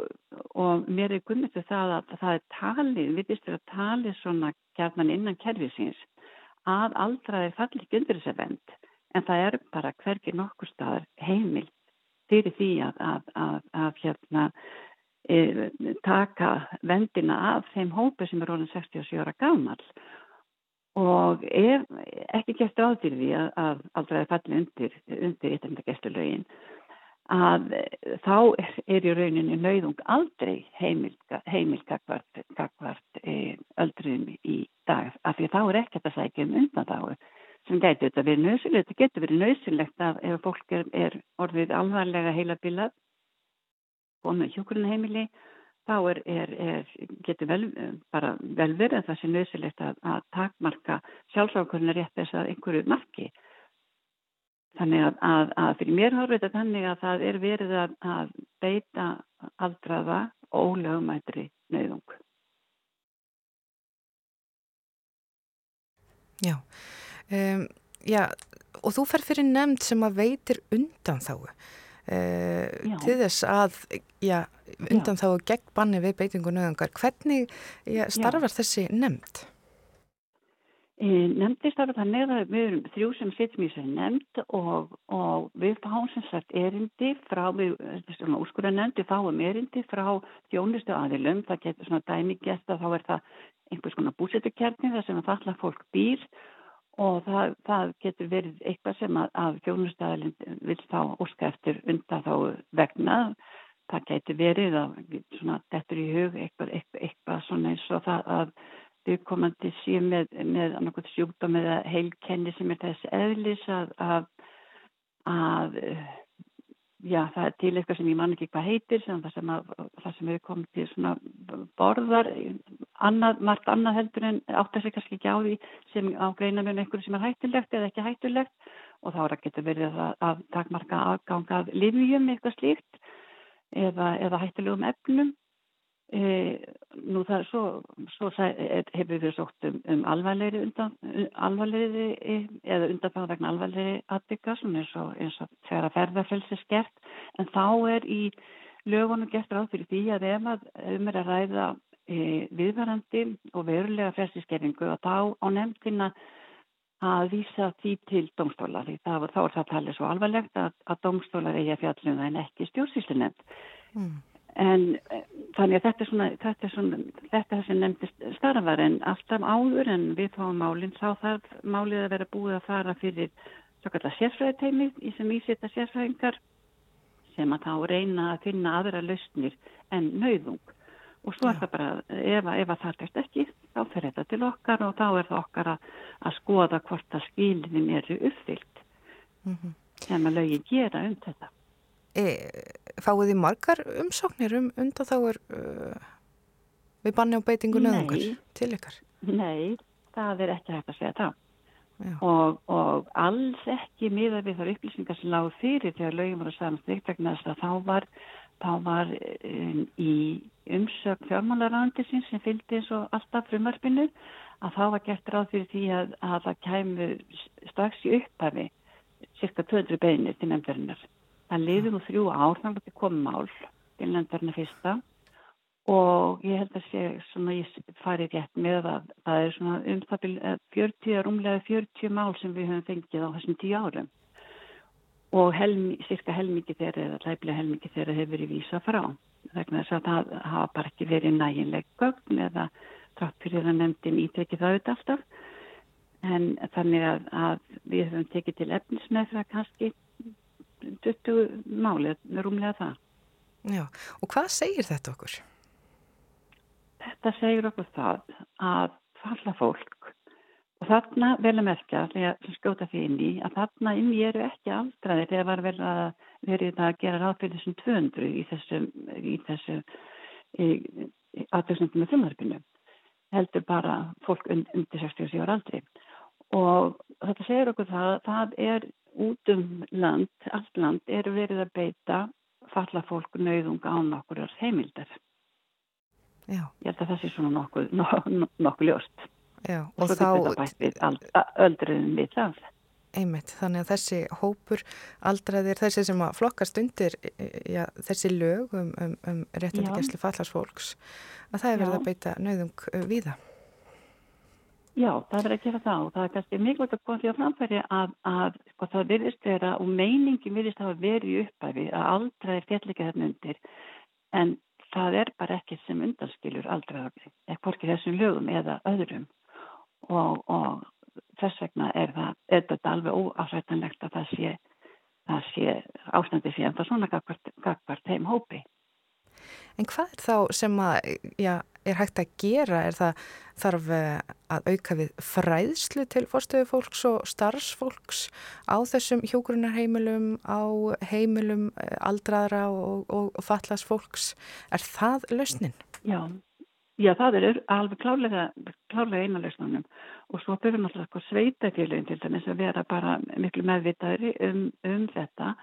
og mér er gummið til það að það er talið, við vistum að talið svona kjarnan innan kervisins að aldraði falli ekki undir þessa vend en það er bara hverkið nokkur staðar heimil fyrir því að, að, að, að hérna, e, taka vendina af þeim hópu sem er orðin 67 ára gammal og ef ekki gert áður því að aldraði falli undir, gesturlögin að þá er, er í rauninni nauðung aldrei heimilgagvart e, öldrum í dag af því að þá er ekkert að sækja um undan þá sem gæti þetta verið nöðsilegt. Þetta getur verið nöðsilegt að ef fólk er, er orðið alvarlega heila bilað og með hjókurinn þá er, er, getur vel, bara vel verið að það sé nöðsilegt að, að takmarka sjálfsákurinn rétt þess að einhverju marki. Þannig að, að, að fyrir mér horfið þetta þannig að það er verið að beita aldraða ólögumætri nöðung. Já, um, já, og þú fer fyrir nefnd sem að veitir undan þáu uh, til þess að já, undan þáu gegn banni við beitingu nöðungar. Hvernig já, starfar já. þessi nefnd? Nefndi starfar það neða, við erum þrjú sem sittum í þessu nefnd og, og við fáum sem sagt erindi frá, við, svona úrskurða nefndi, fáum erindi frá þjónustu aðilum, það getur svona dæmi gæst að þá er það einhvers konar búsettukjarni þar sem að falla fólk býr og það, það getur verið eitthvað sem að, að fjónustæðalinn vil þá óska eftir undan þá vegna. Það getur verið að svona, þetta er í hug eitthvað, eitthvað, eitthvað svona eins og það að viðkomandi sé með, með annarkot sjúkdóm eða heilkenni sem er þessi eðlis að, að, að já, það er til eitthvað sem ég man ekki hvað heitir sem það sem, að, það sem hefur komið til svona borðar annað, margt annað heldur en átt að segja kannski ekki á því sem á greina með einhverju sem er hættulegt eða ekki hættulegt. Og þá er geta verið að, takmarka aðgangað livjum eitthvað slíkt eða, eða hættulegum efnum nú það er svo, svo hefur við sótt um, um alvarleiri undan, alvarleiri eða undanfæða vegna alvarleiri aðbygga svona eins og, eins og þegar að ferðarfelsi skert en þá er í lögunum gert ráð fyrir því að ef að um er að ræða e, viðvarandi og verulega frelsiskerringu og þá á nefndina að vísa því til domstóla því þá er það talið svo alvarlegt að, að domstólar eigi að fjallum það en ekki stjórnsýslu nefnd. Mm. En eh, þannig að þetta er svona, þetta er svona, þetta sem nefndist starfar en alltaf áður en við fáum málinn þá þarf málið að vera búið að fara fyrir svo kallar sérfræðiteimi í sem ísita sérfræðingar sem að þá reyna að finna aðra lausnir en nauðung og svo er Já. það bara, ef, ef að það er ekki, þá fer þetta til okkar og þá er það okkar að, að skoða hvort að skilin eru uppfyllt mm -hmm. sem að lögin gera um þetta. E, fáið þið margar umsóknir um undan þá er uh, við banni á beitingu nöðungar til ykkar? Nei, það er ekki hægt að segja það. Og, og alls ekki miða við þar upplýsingar sem lág fyrir þegar lögjum voru samanstrykt vegna þess að þá var, þá var um, í umsökk fjármálarandisins sem fylgdi eins og alltaf frumvarpinu að þá var gert ráð fyrir því að, að það kæmu strax í upphafi cirka 200 beinir til nefndarinnar Það liði nú þrjú ár þannig að þetta kom mál til nefndarna fyrsta og ég held að sé svona ég fari rétt með að það er svona um það byrja 40, rúmlega 40 mál sem við höfum fengið á þessum tíu árum. Og helmi, cirka helmikið þeirra eða hlæpilega helmikið þeirra hefur verið vísa frá. Vegna þess að það hafa bara ekki verið næginleg gögn eða trátt fyrir að nefndin ítekið það auðvitað alltaf. En þannig að, að við höfum tekið til efnismæðra kannski 20 málið, rúmlega það. Já, og hvað segir þetta okkur? Þetta segir okkur það að falla fólk og þarna vel að merkja, þegar skjóta því inn í, að þarna inn í eru ekki aldraðir þegar var vel að verið að gera ráð fyrir þessum 200 í þessu, í þessu aðtöksnum með þumarpinu heldur bara fólk undir 67 ára aldri og þetta segir okkur það að það er út um land, allt land, eru verið að beita falla fólk nauðunga á nokkur heimildar. Já. Ég held að það sé svona nokkuð, nokkuð ljóst. Já, og, og þá... Öldriðin við það. Einmitt, þannig að þessi hópur aldraðir, þessi sem að flokkast undir já, þessi lög um, um, um réttandi gæsli fallarsfólks, að það er verið að beita nauðung við það. Já, það er verið að gera það og það er kannski mikilvægt að koma því að framfæri að, að sko, það virðist vera og meiningin virðist hafa verið í uppæfi að aldraðir fjallega þarna undir en það er bara ekki sem undanskilur aldraðar, ekki þessum lögum eða öðrum og, og þess vegna er, það, er þetta alveg óafrættanlegt að það sé, það sé ástandi síðan það svona gagvart heim hópi. En hvað er þá sem að, já, er hægt að gera? Er það þarf eh, að auka við fræðslu til fórstöðu fólks og starfsfólks á þessum hjógrunarheimilum, á heimilum eh, aldraðra og, og, og fallast fólks? Er það lausnin? Já, já það er alveg klálega, klálega eina lausnunum og svo byrjum alltaf sko sveitafélagin til dæmis að vera bara miklu meðvitaðri um, um þetta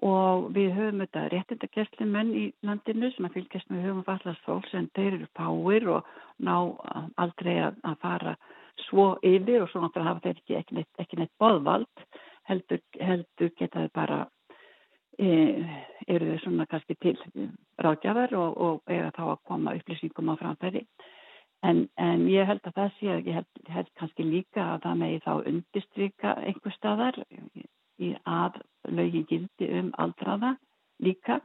og við höfum þetta réttindakerslin menn í landinu sem að fylgjast með höfum fallast fólks en þeir eru páir og ná aldrei að, að fara svo yfir og svo náttúrulega hafa þeir ekki, ekki, neitt, ekki neitt boðvald. Heldur, heldur geta þau bara e, eru þau svona kannski til ráðgjafar og, og eiga þá að koma upplýsingum á framfæri. En, en ég held að það sé að ég held, held kannski líka að það megi þá undistrykka einhver staðar að lögin gildi um aldraða líka.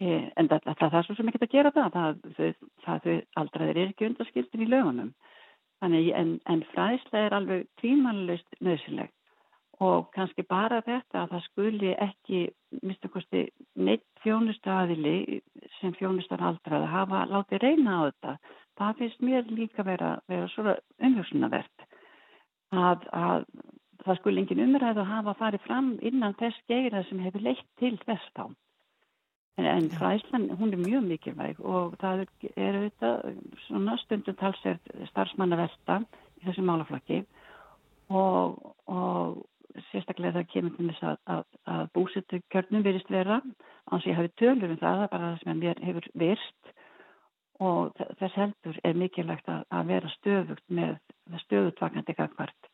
Eh, en það, það, það er svo sem ekki að gera það það, það aldraðir er ekki undaskildir í lögunum. Þannig, en, en fræðslega er alveg tvímanlust nöðsilegt og kannski bara þetta að það skuli ekki mistakosti neitt þjónustaðili sem þjónustar aldraða hafa látið reyna á þetta. Það finnst mér líka vera, vera svona umhjómsunavert að, að það skul engin umræð að hafa farið fram innan þess geira sem hefur leitt til þess þá. En, fræslan, hún er mjög mikilvæg og það er auðvitað svona stundum talsert starfsmannavelta í þessu málaflokki og, og sérstaklega það kemur til þess að, að, að búsettu kjörnum verist vera án sem ég hafi tölur um það, það er bara það sem mér hefur virst og þess heldur er mikilvægt að, að vera stöðugt með stöðutvakandi gangvart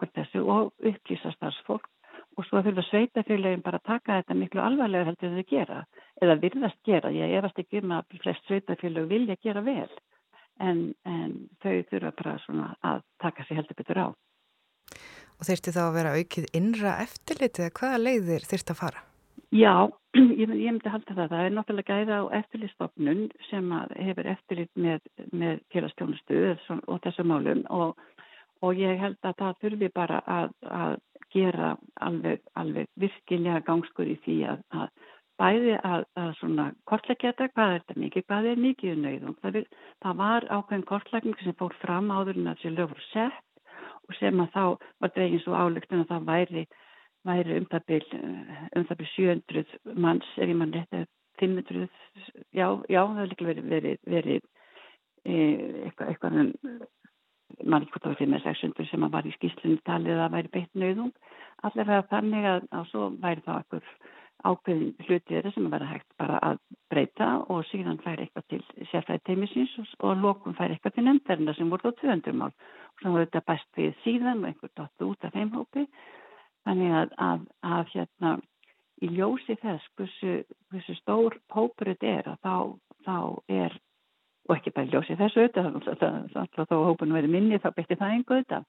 þessu og upplýsa starfsfólk og svo þurfa sveitafélagin bara að taka þetta miklu alvarlega heldur þau gera eða virðast gera, ég efast ekki um að flest sveitafélag vilja gera vel en, en þau þurfa bara svona að taka sér heldur betur á Og þurfti þá að vera aukið innra eftirlitið eða hvaða leiðir þurfti að fara? Já, (clears throat) ég, ég myndi halda það. Það er náttúrulega gæða á eftirlitstofnun sem hefur eftirlit með, með félagstjónustu og þessu málum og og ég held að það þurfi bara að, að gera alveg, alveg virkilega gangskur í því að, að bæði að, að svona kortleggja þetta, hvað er þetta mikið, hvað er mikið nöyðum. Það, það var ákveðin kortlegging sem fór fram áður en að þessi lög voru sett og sem að þá var dregin svo álugtun að það væri, væri um það byrj um 700 manns ef ég mann rétti 500, já, já það hefur líka verið, verið, verið e, eitthvað, eitthvað um mann ekki hvort það var fyrir með 600 sem var í skýslunni talið að væri beitt nöðung allavega þannig að, að svo væri það okkur ákveðin hlutið sem að vera hægt bara að breyta og síðan fær eitthvað til sérfæði teimisins og, og lókum fær eitthvað til nefnderna sem voru þá 200 mál. Og svo voru þetta bæst við síðan og einhver dottu út af heimhópi þannig að, að, að hérna í ljósi þess hversu, hversu stór hópur þetta er að þá, þá er og ljósi þessu auðvitað þá hópunum verið minni þá byrti það einhver auðvitað.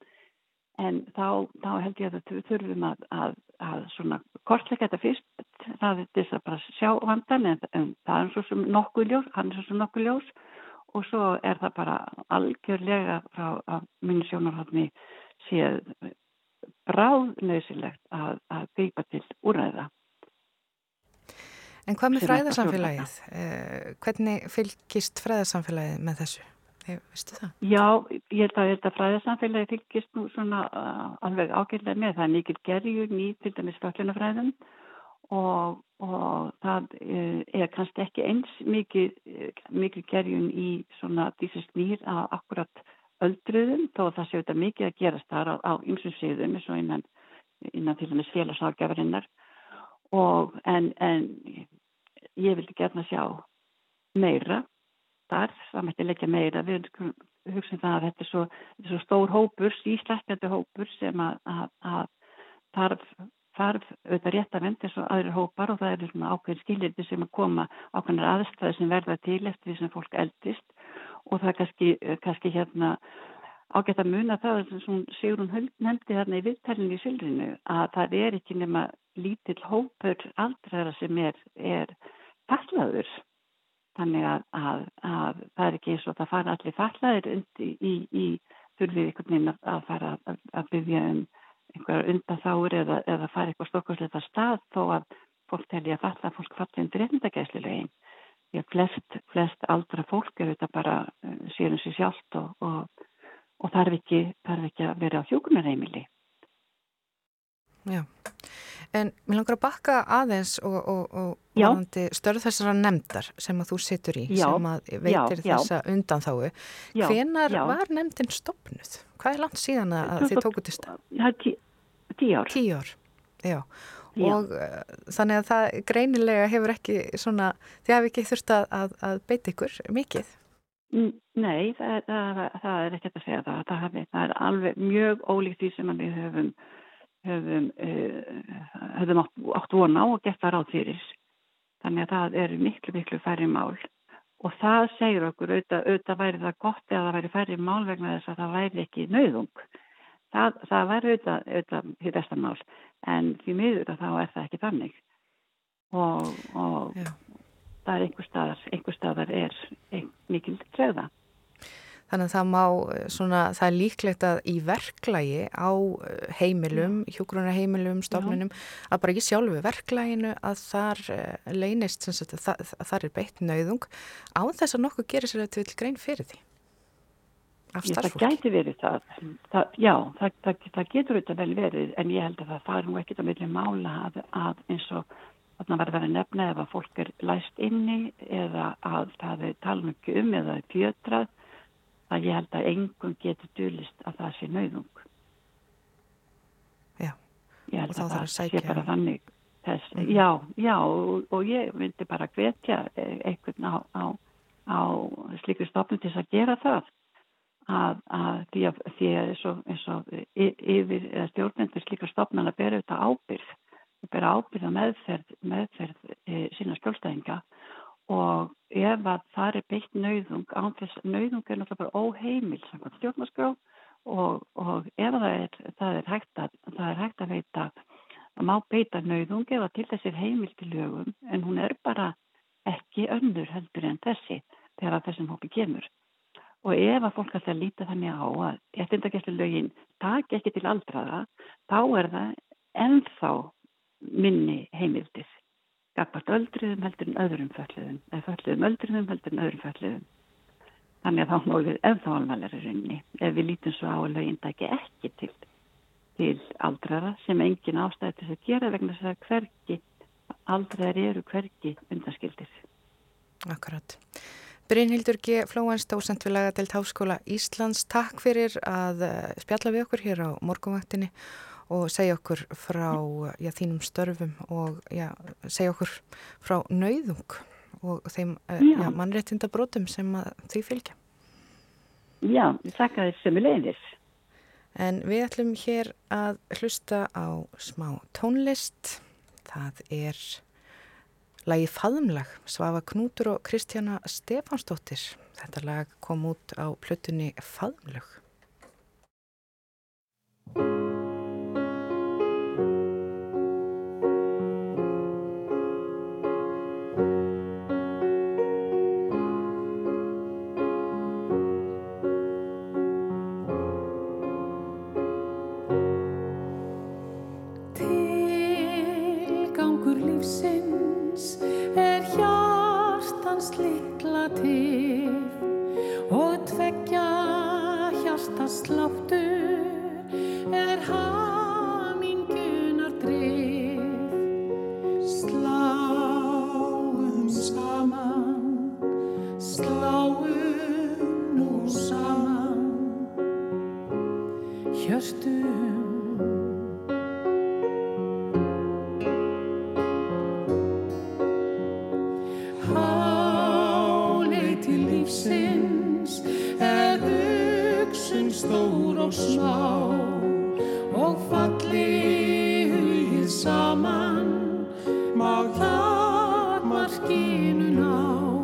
En þá, þá held ég að við þurfum að, að, að svona kortleika þetta fyrst það er þess að bara sjá vandan en, en það er svo sem nokkuð ljós hann er svo sem nokkuð ljós. Og svo er það bara algjörlega frá að minni sjónarhaldni séð bráðnausilegt að, að greipa til úræða En hvað með fræðarsamfélagið? Eh, hvernig fylgist fræðarsamfélagið með þessu? Vistu það? Já, ég held að, að fræðarsamfélagið fylgist nú svona uh, alveg ágæðlega með. Það er mikil gerjur nýtt til dæmis föllunafræðum og, og það uh, er kannski ekki eins mikil, mikil gerjun í svona dísist nýr að akkurat öldruðum þó að það séu þetta mikið að gerast þar á ymsum síðum eins og innan innan til dæmis félagsákjafarinnar og en, en ég vildi gerna sjá meira þar, það mætti leggja meira. Við hugsaum það að þetta er svo, þetta er svo stór hópur, íslækjandi hópur sem að, að, að þarf, þarf auðvitað rétt að venda eins og aðrir hópar og það eru svona ákveðin skilirði sem að koma ákveðin aðstæði sem verða til eftir því sem fólk eldist. Og það er kannski, kannski hérna ágætt að muna það sem Sigrun nefndi þarna í viðtælinu í Sylrinu að það er ekki nema lítill hópur aldraðara sem er, er fallaður. Þannig að, að, að það er ekki eins og það fara allir fallaður í, í, í þurfið einhvern veginn að fara að, að byggja um einhverja undanþáur eða, eða fara eitthvað stokkarsleita stað þó að fólk telja að falla fólk falla undir. Því að flest, flest aldra fólk eru þetta bara sérum sér sjálft og, og og þarf ekki, þarf ekki að vera á hjókunarheimili. Já, en mér langar að bakka aðeins og, og, og störð þessara nefndar sem að þú situr í, já, sem að veitir já, þessa já. undanþáu. Hvenar var nefndin stopnuð? Hvað er langt síðan að þið tóku til stað? Það er tí, tíu ár. Tíu ár, já. Og uh, þannig að það greinilega hefur ekki svona, þið hafi ekki þurft að, að beita ykkur mikið. Nei, það, það, það er ekkert að segja það. Það, hafi, það er alveg mjög ólíkt því sem við höfum, höfum, uh, höfum átt, átt vona á og gett það ráð fyrir. Þannig að það eru miklu, miklu færri mál. Og það segir okkur, auðvitað, auðvitað væri það gott eða það væri færri mál vegna þess að það væri ekki nauðung. Það, það væri auðvitað, auðvitað því besta mál. En því miður að þá er það ekki þannig. Og, og, það er einhver staðar, einhver staðar er mikil treyða. Þannig að það má, eh, svona, það er líklegt að í verklægi á eh, heimilum, hjógrunarheimilum, stofnunum, að bara ekki sjálfu verklæginu að þar eh, leynist, sagt, að, það, að þar er beitt nauðung á þess að nokkuð gerir sér að til grein fyrir því starfsfólki. Það gæti verið það, það já, það, það getur auðvitað vel verið en ég held að það fari nú ekkit að vilja mála að, að eins og að verða að nefna ef að fólk er læst inni eða að það er talmöggu um eða er fjötrað að ég held að engum getur dölist að það sé nauðung. Já, ég held að það sé bara þannig. Þess, mm. Já, já og, og ég vildi bara hvetja einhvern á, á, á slikri stofnum til að gera það að, að því að því að eins og yfir stjórnendur slikri stofnum að bera auðvitað ábyrð bera ábyrða meðferð, meðferð e, sína skjólstæðinga og ef að það er beitt nauðung, ánþess nauðung er náttúrulega bara óheimil samkvæmt stjórnarskrá og, og ef það er, það er, hægt, að, það er hægt að veita að má beita nauðung eða til þessir heimil til lögum en hún er bara ekki önnur heldur en þessi þegar þessum hópi kemur. Og ef að fólk alltaf líta þannig á að eftirndagesslu lögin taki ekki til aldraða, þá er það ennþá minni heimildið gagvart öldriðum heldur en öðrum fölluðum eða fölluðum öldriðum heldur en öðrum fölluðum þannig að þá móðum við ennþá alvarlega rinni ef við lítum svo á að lögin dæki ekki til, til aldrara sem engin ástæði til að gera vegna þess að hverki aldraðar eru hverki undanskildir. Akkurat. Brynhildur G. Flóans, dósent við laga til Táskóla Íslands Takk fyrir að eh, spjalla við okkur hér á morgunvaktinni og segja okkur frá já, þínum störfum og já, segja okkur frá nauðung og þeim eh, mannréttindabrótum sem því fylgja. Já, ég þakka þér semulegis. En við ætlum hér að hlusta á smá tónlist. Það er lagi Faðumlag, Svafa Knútur og Kristjana Stefánsdóttir. Þetta lag kom út á plötunni Faðumlag. now.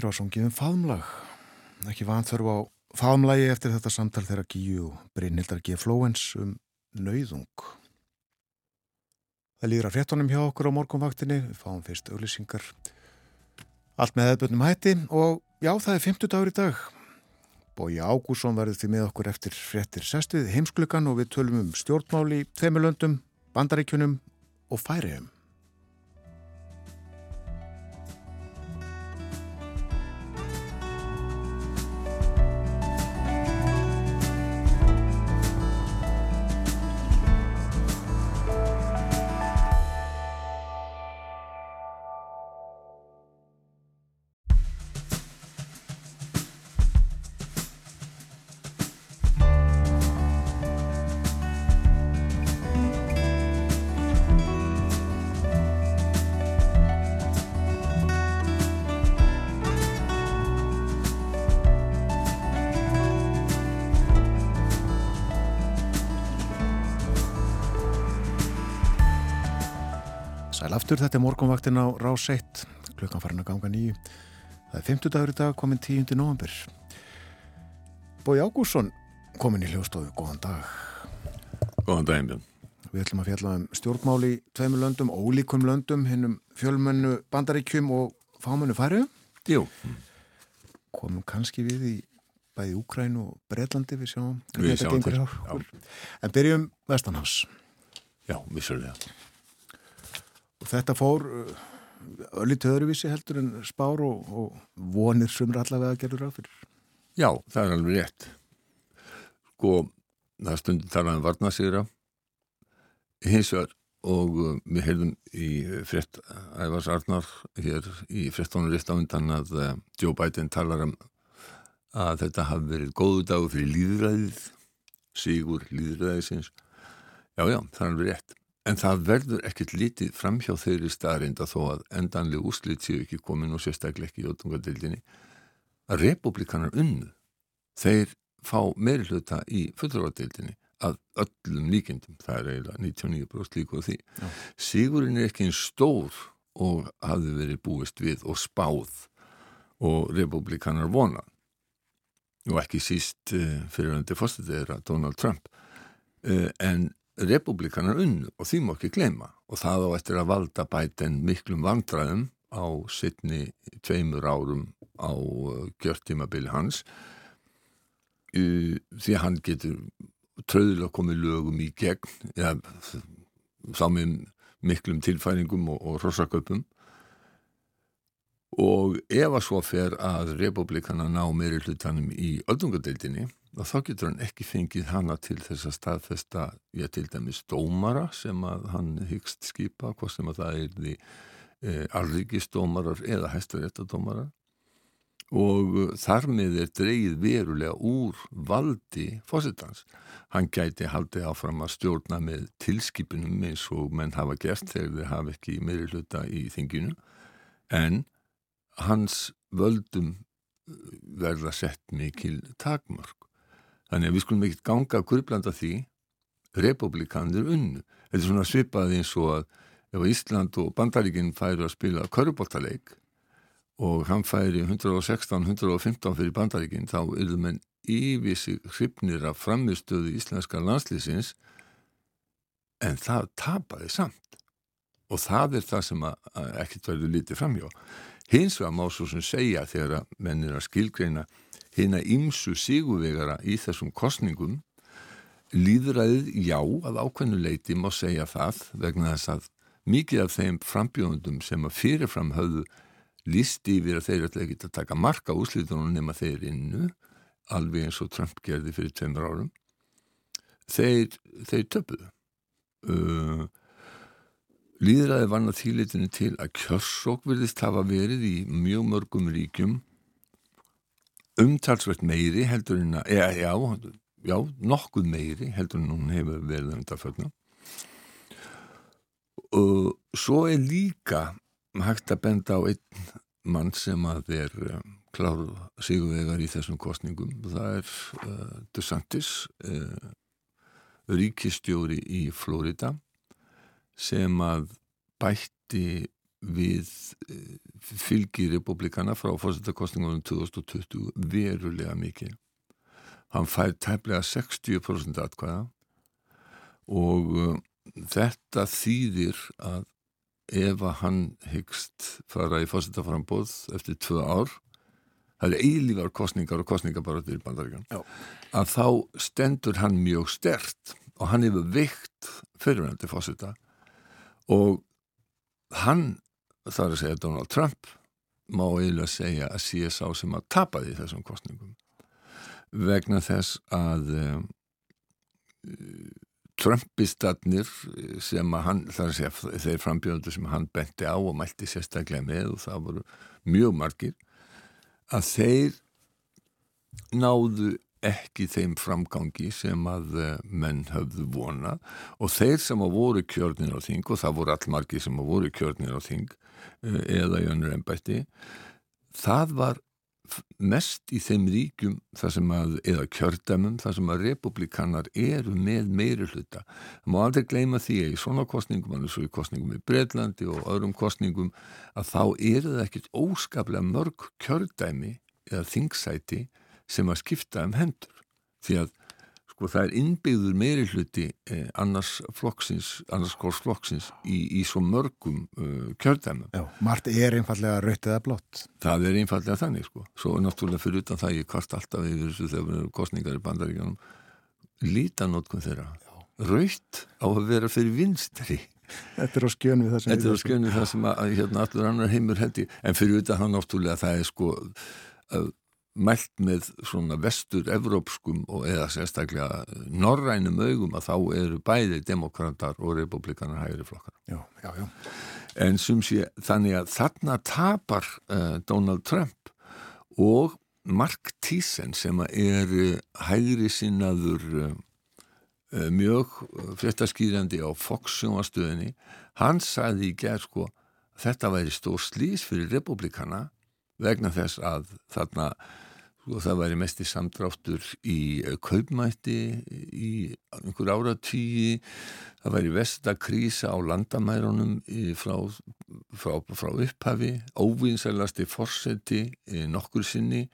Hér var songið um faðmlag. Ekki vanþörf á faðmlagi eftir þetta samtal þeirra Gíu og Brynhildar G. Flóens um nauðung. Það líður að fréttonum hjá okkur á morgunvaktinni. Við fáum fyrst auglýsingar. Allt með hefðböndum hætti og já, það er 50 dagur í dag. Bói Ágússon verður því með okkur eftir fréttir sestið heimsklukan og við tölum um stjórnmáli, þeimilöndum, bandaríkjunum og færiðum. Aftur, þetta er morgunvaktin á Rás 1, klukkan farin að ganga nýju. Það er 50 dagur í dag, komin 10. november. Bói Ágússon, komin í hljóstofu, góðan dag. Góðan daginn, Björn. Við ætlum að fjalla um stjórnmáli í tveimur löndum, ólíkum löndum, hinnum fjölmennu bandaríkjum og fámennu færu. Jú, Komum kannski við í bæði Úkræn og Breitlandi, við sjáum Við þetta sjáum okkur. En byrjum Vestanhafs. já, vissulega. Og þetta fór uh, öllítið öðruvísi heldur en spár og, og vonir sumra allavega gerður á fyrir. Já, það er alveg rétt. Sko, það stundir talað um varnasigra hins vegar og uh, við heyrðum í frétt Ævars Arnar hér í fréttónu rétt á undan að uh, Joe Biden talar um að þetta hafi verið góðu dagur fyrir líðræðið, sigur líðræðisins. Já, já, það er alveg rétt. En það verður ekkert lítið framhjá þeirri staðrinda þó að endanlega úslit séu ekki komin og sérstaklega ekki í ótungadildinni að republikanar unnu. Þeir fá meiri hluta í fullurvadeildinni að öllum líkendum. Það er eiginlega 99% líku á því. Já. Sigurinn er ekki einn stór og hafði verið búist við og spáð og republikanar vonað og ekki síst uh, fyriröndi fórstætið er að Donald Trump uh, en republikanar unnu og því má ekki gleyma. Og það á eftir að valda bæten miklum vandræðum á sittni tveimur árum á uh, gjörtímabili hans. Því að hann getur tröðulega komið lögum í gegn ja, þá með miklum tilfæringum og, og rosaköpum og ef að svo fer að republikana ná meiri hlutanum í öldungadeildinni þá getur hann ekki fengið hana til þess að staðfesta, ég til dæmis dómara sem að hann hyggst skipa, hvað sem að það er því e, alríkisdómarar eða hæstaréttadómarar og uh, þar með er dreyið verulega úr valdi fósittans. Hann gæti haldið áfram að stjórna með tilskipunum eins og menn hafa gert þegar þeir hafa ekki meiri hluta í þinginu en hans völdum uh, verða sett mikil takmörk. Þannig að við skulum ekkert ganga að kurblanda því republikanir unnu. Þetta er svona svipað eins og að ef Ísland og Bandaríkinn færu að spila körubóttaleik og hann færi 116-115 fyrir bandaríkinn þá eru menn yfir sig hrifnir af framistöðu íslenska landslýsins en það tapaði samt og það er það sem ekkert verður lítið framjá hins vegar má svo sem segja þegar að menn er að skilgreina hérna ymsu siguvegara í þessum kostningum líðræðið já að ákveðnu leiti má segja það vegna þess að mikið af þeim frambjóðundum sem að fyrirfram höfðu lísti yfir að þeir ætla ekki að taka marka úslitunum nema þeir innu alveg eins og Trump gerði fyrir tveimur árum þeir, þeir töpuðu. Uh, líðræði vann að þýlitinu til að kjörsók virðist hafa verið í mjög mörgum ríkjum umtalsvert meiri heldur en að, já, já, já nokkuð meiri heldur en hún hefur verið undarföldna og svo er líka hægt að benda á einn mann sem að er um, kláruð sigurvegar í þessum kostningum það er uh, DeSantis uh, ríkistjóri í Florida sem að bætti við uh, fylgi republikana frá fórsettakostningunum 2020 verulega mikið. Hann fær tæplega 60% atkvæða og uh, þetta þýðir að ef að hann hyggst fara í fósittaframbóð eftir tvö ár það er eilívar kostningar og kostningabaröður í bandaríkan að þá stendur hann mjög stert og hann hefur veikt fyrirvændi fósitta og hann, þar að segja Donald Trump má eiginlega segja að sé sá sem að tapa því þessum kostningum vegna þess að um, Trumpistarnir sem að hann, þar að segja þeir frambjöndur sem hann benti á og mælti sérstaklega með og það voru mjög margir að þeir náðu ekki þeim framgangi sem að eh, menn höfðu vonað og þeir sem að voru kjörnir á þing og það voru allmargi sem að voru kjörnir á þing eh, eða í önnur ennbætti það var mest í þeim sem að, eða kjördæmum þar sem að republikanar eru með meiri hluta. Það má aldrei gleyma því að í svona kostningum, alveg svo í kostningum í Breitlandi og öðrum kostningum að þá eru það ekkit óskaplega mörg kjördæmi eða þingsæti sem að skipta um hendur því að sko það er innbyggður meiri hluti eh, annars flokksins, annars skórs flokksins í, í svo mörgum uh, kjördæmum. Já, margt er einfallega rautið að blott. Það er einfallega þannig sko. Svo náttúrulega fyrir utan það ég kvart alltaf yfir þessu þegar við erum kostningar í bandaríkjanum lítanótkun þeirra. Raut á að vera fyrir vinstri. Þetta er á skjön við það sem Þetta er á skjön við það sem að, hérna, allur annar heimur hendi. En fyrir utan það náttúrulega það er sko að mælt með svona vestur-evrópskum og eða sérstaklega norrænum augum að þá eru bæði demokrater og republikanar hægri flokkar. Já, já, já. En sé þannig að þarna tapar uh, Donald Trump og Mark Thiessen sem er hægri sinnaður uh, mjög fréttaskýrandi á Fox-sjónastöðinni, hann sagði í gerð sko þetta væri stór slís fyrir republikana vegna þess að þarna sko, það væri mest í samdráttur í kaupmætti í einhver áratýji það væri vestakrísa á landamærunum frá, frá, frá upphafi. Óvinsælasti fórseti nokkur sinni.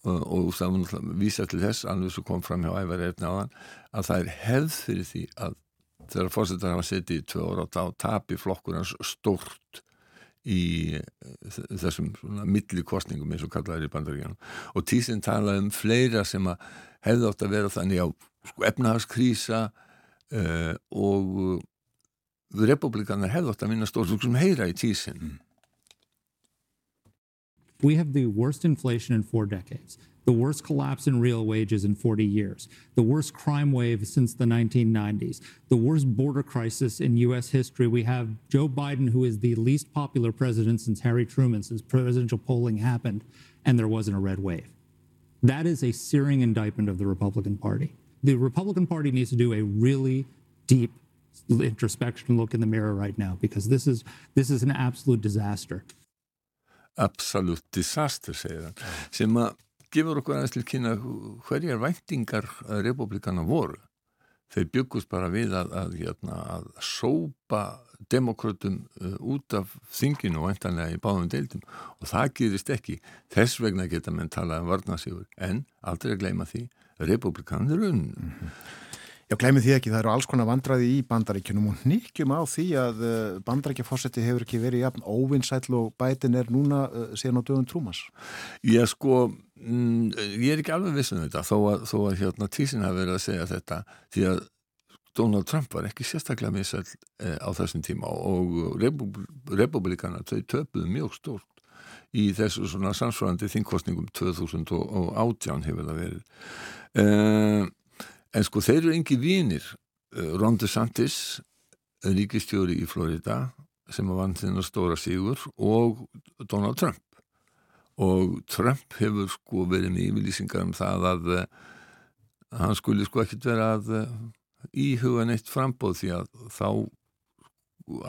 Og, og það var vísa til þess alveg svo kom fram hjá ævar efna á hann að það er hefð fyrir því að þegar fórsetar hafa setið í tvö ára og þá tapir flokkur hans stort í eh, þessum milli kostningum eins og kallaður í bandaríkjanum og tísinn talaði um fleira sem að hefði átt að vera þannig á sko, efnahagskrísa uh, og republikanar hefði átt að vinna stór sem heyra í tísin We have the worst inflation in four decades, the worst collapse in real wages in 40 years, the worst crime wave since the 1990s, the worst border crisis in U.S. history. We have Joe Biden, who is the least popular president since Harry Truman, since presidential polling happened, and there wasn't a red wave. That is a searing indictment of the Republican Party. The Republican Party needs to do a really deep introspection look in the mirror right now because this is this is an absolute disaster. absolute disaster sem að gefur okkur aðeins til kynna hverjar væntingar republikana voru. Þeir byggust bara við að, að, hérna, að sópa demokrautum uh, út af þinginu og eintanlega í báðum deildum. Og það gerist ekki. Þess vegna geta menn talað um varnasífur en aldrei að gleyma því republikanir unn mm -hmm. Já, glemir því ekki, það eru alls konar vandraði í bandaríkjunum og nýkjum á því að uh, bandaríkjafósetti hefur ekki verið jafn óvinnsætl og bætin er núna uh, síðan á dögun trúmas. Ég sko, mm, ég er ekki alveg vissin um þetta þó að, þó að hérna tísin hafi verið að segja þetta því að Donald Trump var ekki sérstaklega misæl eh, á þessum tíma og republikana þau töpuðu mjög stórt í þessu svona samsvarandi þingkostningum 2018 hefur það verið. Uh, En sko þeir eru engi vínir. Eh, Ron DeSantis, ríkistjóri í Florida, sem var vann þinn að stóra sigur og Donald Trump. Og Trump hefur sko verið með yfirlýsingar um það að uh, hann skulle sko ekkit vera að uh, íhuga neitt frambóð því að þá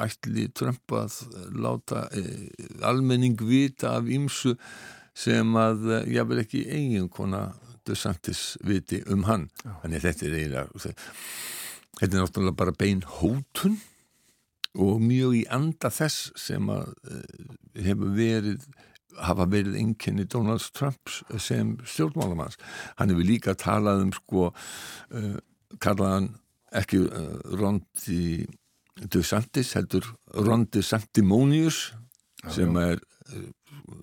ætli Trump að láta uh, almenning vita af ymsu sem að ég vil ekki eiginkona DeSantis viti um hann Já. þannig þetta er eiginlega þetta er náttúrulega bara bein hótun og mjög í anda þess sem að uh, hefur verið hafa verið enginni Donald Trump sem stjórnmálamanns. Hann hefur líka talað um sko uh, kallaðan ekki uh, Rondi DeSantis heldur Rondi Santimonius sem er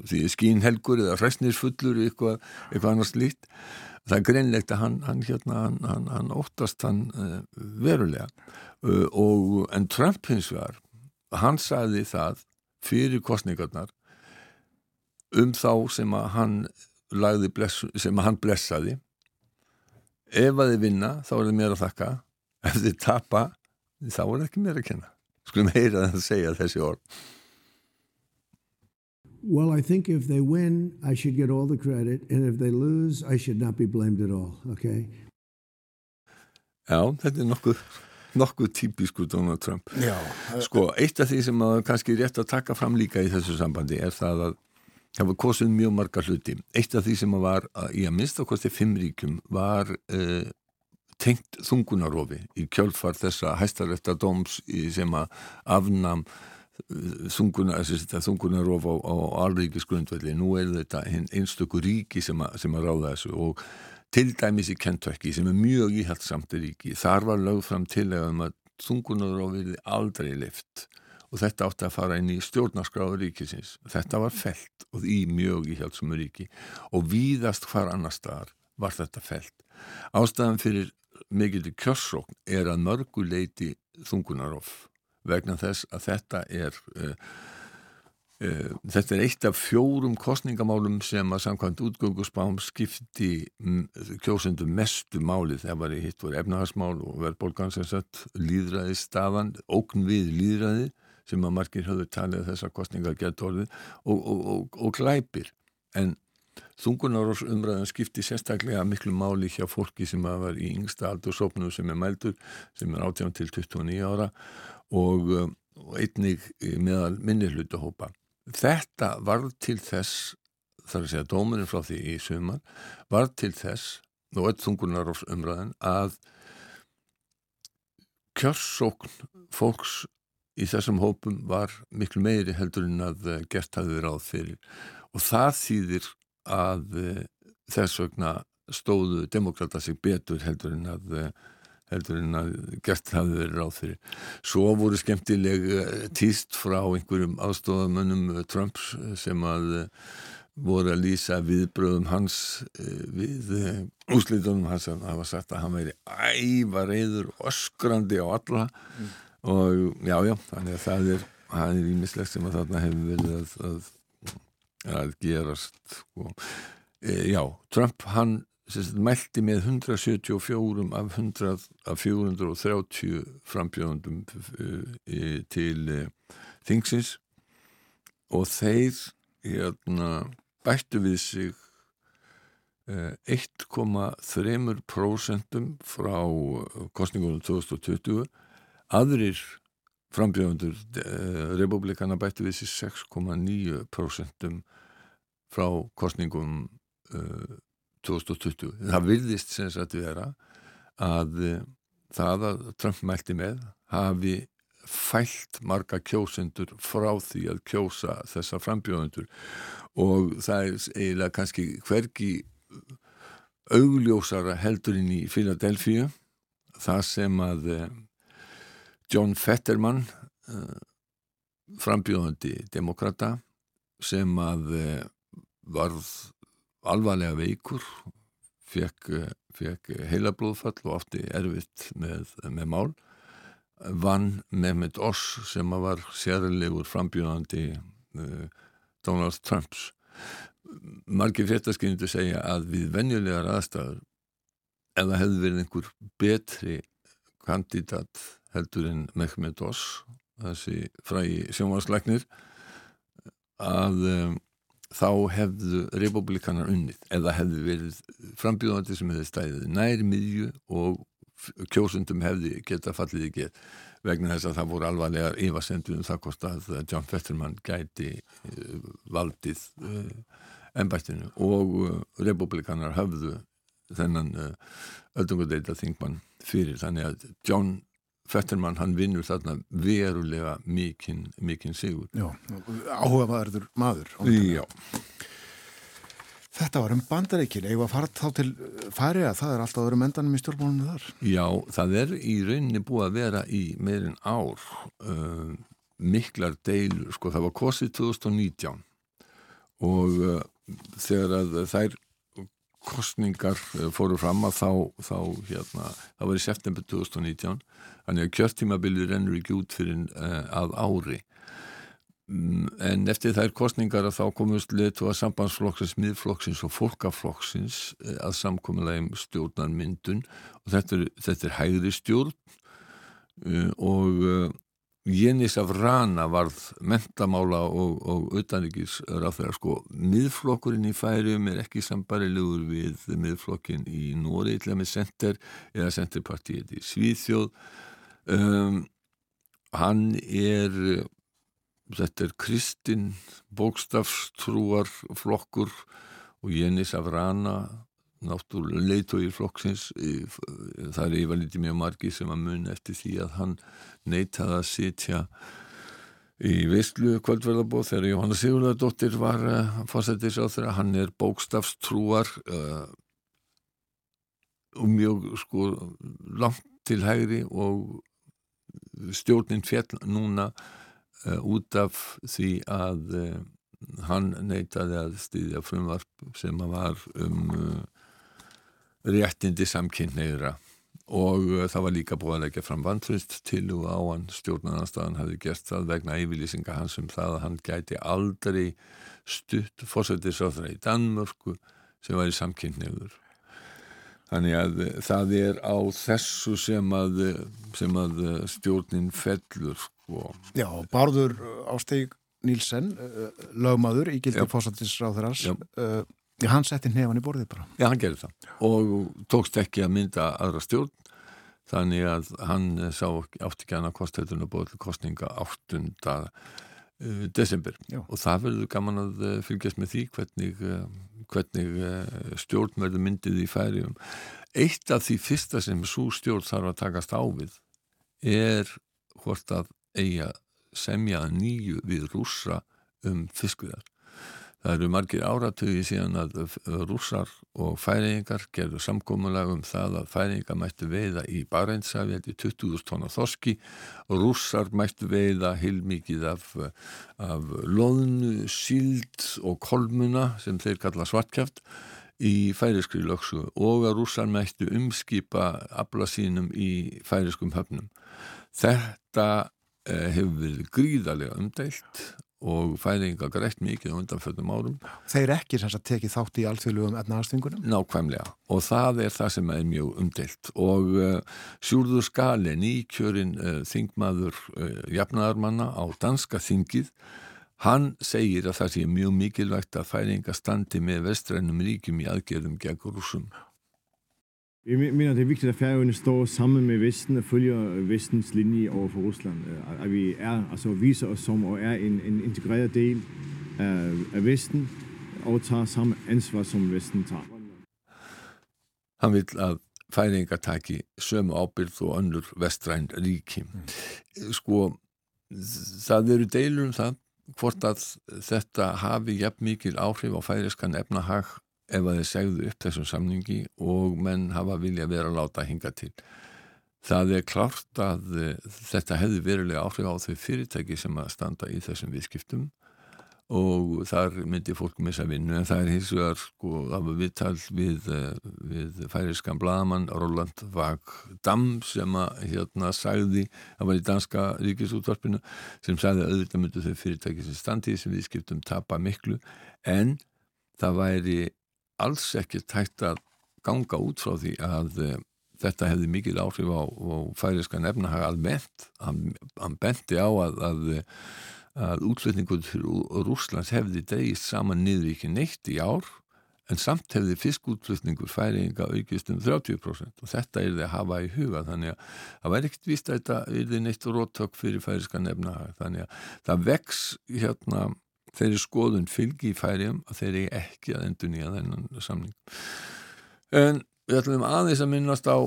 því skínhelgur eða hræsnisfullur eitthvað, eitthvað annars lít það er greinlegt að hann, hann, hérna, hann, hann óttast hann uh, verulega. Uh, og en Trump hins vegar hann sagði það fyrir kostningarnar um þá sem að hann bless, sem að hann blessaði ef að þið vinna þá er þið mér að þakka ef þið tapa þá er ekki mér að kenna skulum heyra það að segja þessi orð Well, I think if they win, I should get all the credit, and if they lose, I should not be blamed at all, okay? Já, þetta er nokkuð, nokkuð típisku Donald Trump. Já. Sko, eitt af því sem að kannski rétt að taka fram líka í þessu sambandi er það að það var kosuð mjög marga hluti. Eitt af því sem að var að, í að minnst ákvæmst í fimmríkjum var uh, tengt þungunarofi í kjölfar þessa hæstarétta dóms sem að afnam þungunarof á, á alríkisgrundvelli. Nú er þetta einstöku ríki sem, a, sem að ráða þessu og til dæmis í Kentucky sem er mjög íhaldsamt ríki, þar var lögð fram til um að þungunarof verði aldrei lift og þetta átti að fara inn í stjórnarskráðu ríkisins. Þetta var felt og í mjög íhaldsamu ríki. Og víðast hvar annar staðar var þetta felt ástæðan fyrir mikill kjörsókn er að mörguleiti þungunarof vegna þess að þetta er uh, uh, þetta er eitt af fjórum kostningamálum sem að samkvæmt útgöngusbám skipti kjósundum mestu máli þegar var í hitt voru efnahagsmál og verðbólgansinsett líðræði staðan, ógn við líðræði sem að margir höfðu talið þessar kostningar gett orðið og, og, og, og glæpir en Þungunarósumræðan skipti sérstaklega miklu máli hjá fólki sem var í yngsta aldursópnu sem er mældur, sem er 18 til 29 ára og, einnig meðal minni hlutahópa. Þetta var til þess, þar að segja dómurinn frá því í sumar, var til þess, og öll þungunarósumræðan, að kjörsókn fólks í þessum hópum var miklu meiri heldur en að eh, gert hafði ráð fyrir og það þýðir að uh, þess vegna stóðu demokrata sig betur heldur en að uh, heldur en að gert hafi verið ráð fyrir. Svo voru skemmtileg týst frá einhverjum aðstofamönnum Trumps sem að voru að lýsa viðbröðum hans við úslitunum hans að hafa sagt að hann væri æva reyður og öskrandi á alla mm. Og já, já, þannig að það er það er ímislegt sem að þarna hefur verið að, að, að gerast sko. e, já, Trump hann sérst, mælti með 174 af 100 af 430 frambjöðundum e, til e, þingsins og þeir hérna, bættu við sig 1,3% frá kostningunum 2020 aðrir frambjöfundur eh, republikana bættu við sér 6,9% frá kostningum eh, 2020. Það virðist sem sagt vera að eh, það að Trump mælti með hafi fælt marga kjósendur frá því að kjósa þessa frambjöfundur og það er eiginlega kannski hvergi augljósara heldurinn í Philadelphia það sem að eh, John Fetterman uh, frambjóðandi demokrata sem að uh, varð alvarlega veikur fekk, uh, fekk heilablóðfall og átti erfitt með, með mál vann Mehmet Oss sem að var sérlegur frambjóðandi Donald Trumps. Margir fréttaskynnindu segja að við venjulegar aðstæður ef það hefði verið einhver betri kandidat heldur en Mehmet Oss þessi frægi sjónvarsleiknir að um, þá hefðu republikanar unnið eða hefðu verið frambjóðandi sem hefði stæðið nær miðju og kjósundum hefði geta fallið get vegna þess að það voru alvarlegar yfasendur um það kost að John Fetterman gæti uh, valdið uh, ennbættinu og uh, republikanar höfðu þennan öldungadeita þingmann fyrir. Þannig að John Fetterman hann vinnur þarna verulega mikinn mikinn sigur. Já, áhugaverður maður Já. Þetta var um bandareikin, eða að fara þá til færi að það er alltaf að vera mendanum í stjórnbólunum þar. Já, það er í rauninni búið að vera í meirinn ár uh, miklar deilur, sko það var kosið 2019 og uh, þegar að þær kostningar fóru fram að þá, þá hérna, það var í september 2019 þannig að kjörtímabilið rennur ekki út fyrir uh, að ári. En eftir þær kostningar að þá komust leitu að sambandsflokksins, miðflokksins og fólkaflokksins að samkominlega um stjórnarmyndun. Og þetta er, þetta er hægri stjórn og Jenis af Rana varð mentamála og, og utanrikis ráþæra sko, miðflokkurinn í færium er ekki sambarilegur við miðflokkin í Nóri, eitthvað með Senter eða Senterpartiet í Svíþjóð um, hann er þetta er Kristinn bókstafstrúar flokkur og Jenis af Rana náttúrulega leitói flokksins það er yfir litið mjög margi sem að mun eftir því að hann neitaði að sitja í veistlu kvöldverðarbóð þegar Jóhanna Sigurðardóttir var uh, fórsættis á þeirra, hann er bókstafstrúar uh, og mjög sko langt til hægri og stjórnin fjall núna uh, út af því að hann neitaði að stýðja frumvarp sem að var um réttindi samkynneira og uh, það var líka búið að leggja fram vantrist til og á hann. Stjórnarnarstaðan hafi gert það vegna yfirlýsinga hans um það að hann gæti aldrei stutt fórsættisráðra í Danmörku sem var í samkynneður þannig að uh, það er á þessu sem að, uh, sem að stjórnin fellur sko. Já, Bárður Ásteg Nílsen lögmaður í gildi fórsættisráðrars Já, hann setti nefn í borðið bara. Já, hann gerði það og tókst ekki að mynda aðra stjórn þannig að hann sá átti ekki annað kostætun og bóði kostninga 8. Uh, desember Já. og það verður gaman að uh, fylgjast með því hvernig, uh, hvernig stjórn verður myndið í færium. Eitt af því fyrsta sem svo stjórn þarf að takast á við er hvort að eiga semja nýju við rúsa um fiskviðar Það eru margir áratögi síðan að rússar og færingar gerðu samkómulega um það að færingar mættu veiða í Barentsafi í 20.000 tónar þoski og rússar mættu veiða heilmikið af, af loðnu, síld og kolmuna sem þeir kalla svartkjaft í færiskri lögsu og að rússar mættu umskipa abla sínum í færiskum höfnum. Þetta eh, hefur verið gríðarlega umdeilt og færinga greitt mikið á undanfjöldum árum. Þeir ekki sem sagt tekið þátt í alþjóðlugum efnaðarstingunum? Nákvæmlega og það er það sem er mjög umdeilt og uh, Sjúrður Skalin í kjörin uh, þingmaður uh, jafnaðarmanna á danska þingið hann segir að það sé mjög mikilvægt að færinga standi með vestrænum ríkjum í aðgerðum gegn rúsum. Jeg mener, det er vigtigt, at Færøerne står sammen med Vesten og følger Vestens linje over for Rusland. Øh, at vi er, altså viser os som og er en, en integreret del af, af Vesten og tager samme ansvar, som Vesten tager. Hann vil að færinga taki sömu ábyrð og önnur vestræn ríki. Sko, það eru deilur um það hvort að þetta hafi jafn mikil áhrif á færiskan efnahag ef að þeir segðu upp þessum samningi og menn hafa vilja vera að láta hinga til. Það er klart að uh, þetta hefði verulega áhrif á þau fyrirtæki sem að standa í þessum viðskiptum og þar myndi fólk missa vinnu en það er hins vegar sko af viðtal við, uh, við færiskan bladamann Roland Vag Dam sem að hérna sagði, það var í danska ríkisútvarpinu sem sagði að auðvitað myndu þau fyrirtæki sem standi þessum viðskiptum tapa miklu en það væri alls ekki tækt að ganga út frá því að uh, þetta hefði mikil áhrif á, á færiska nefnahag almennt. Hann, hann benti á að, að, að útflutningur til Rúslands hefði dreigist saman niður ekki neitt í ár en samt hefði fiskútflutningur færinga aukist um 30% og þetta er það að hafa í huga þannig að það væri ekkert vist að þetta er neitt róttök fyrir færiska nefnahag þannig að það vex hérna þeirri skoðun fylgi í færiðum að þeirri ekki að endur nýja þennan samning. En við ætlum aðeins að minnast á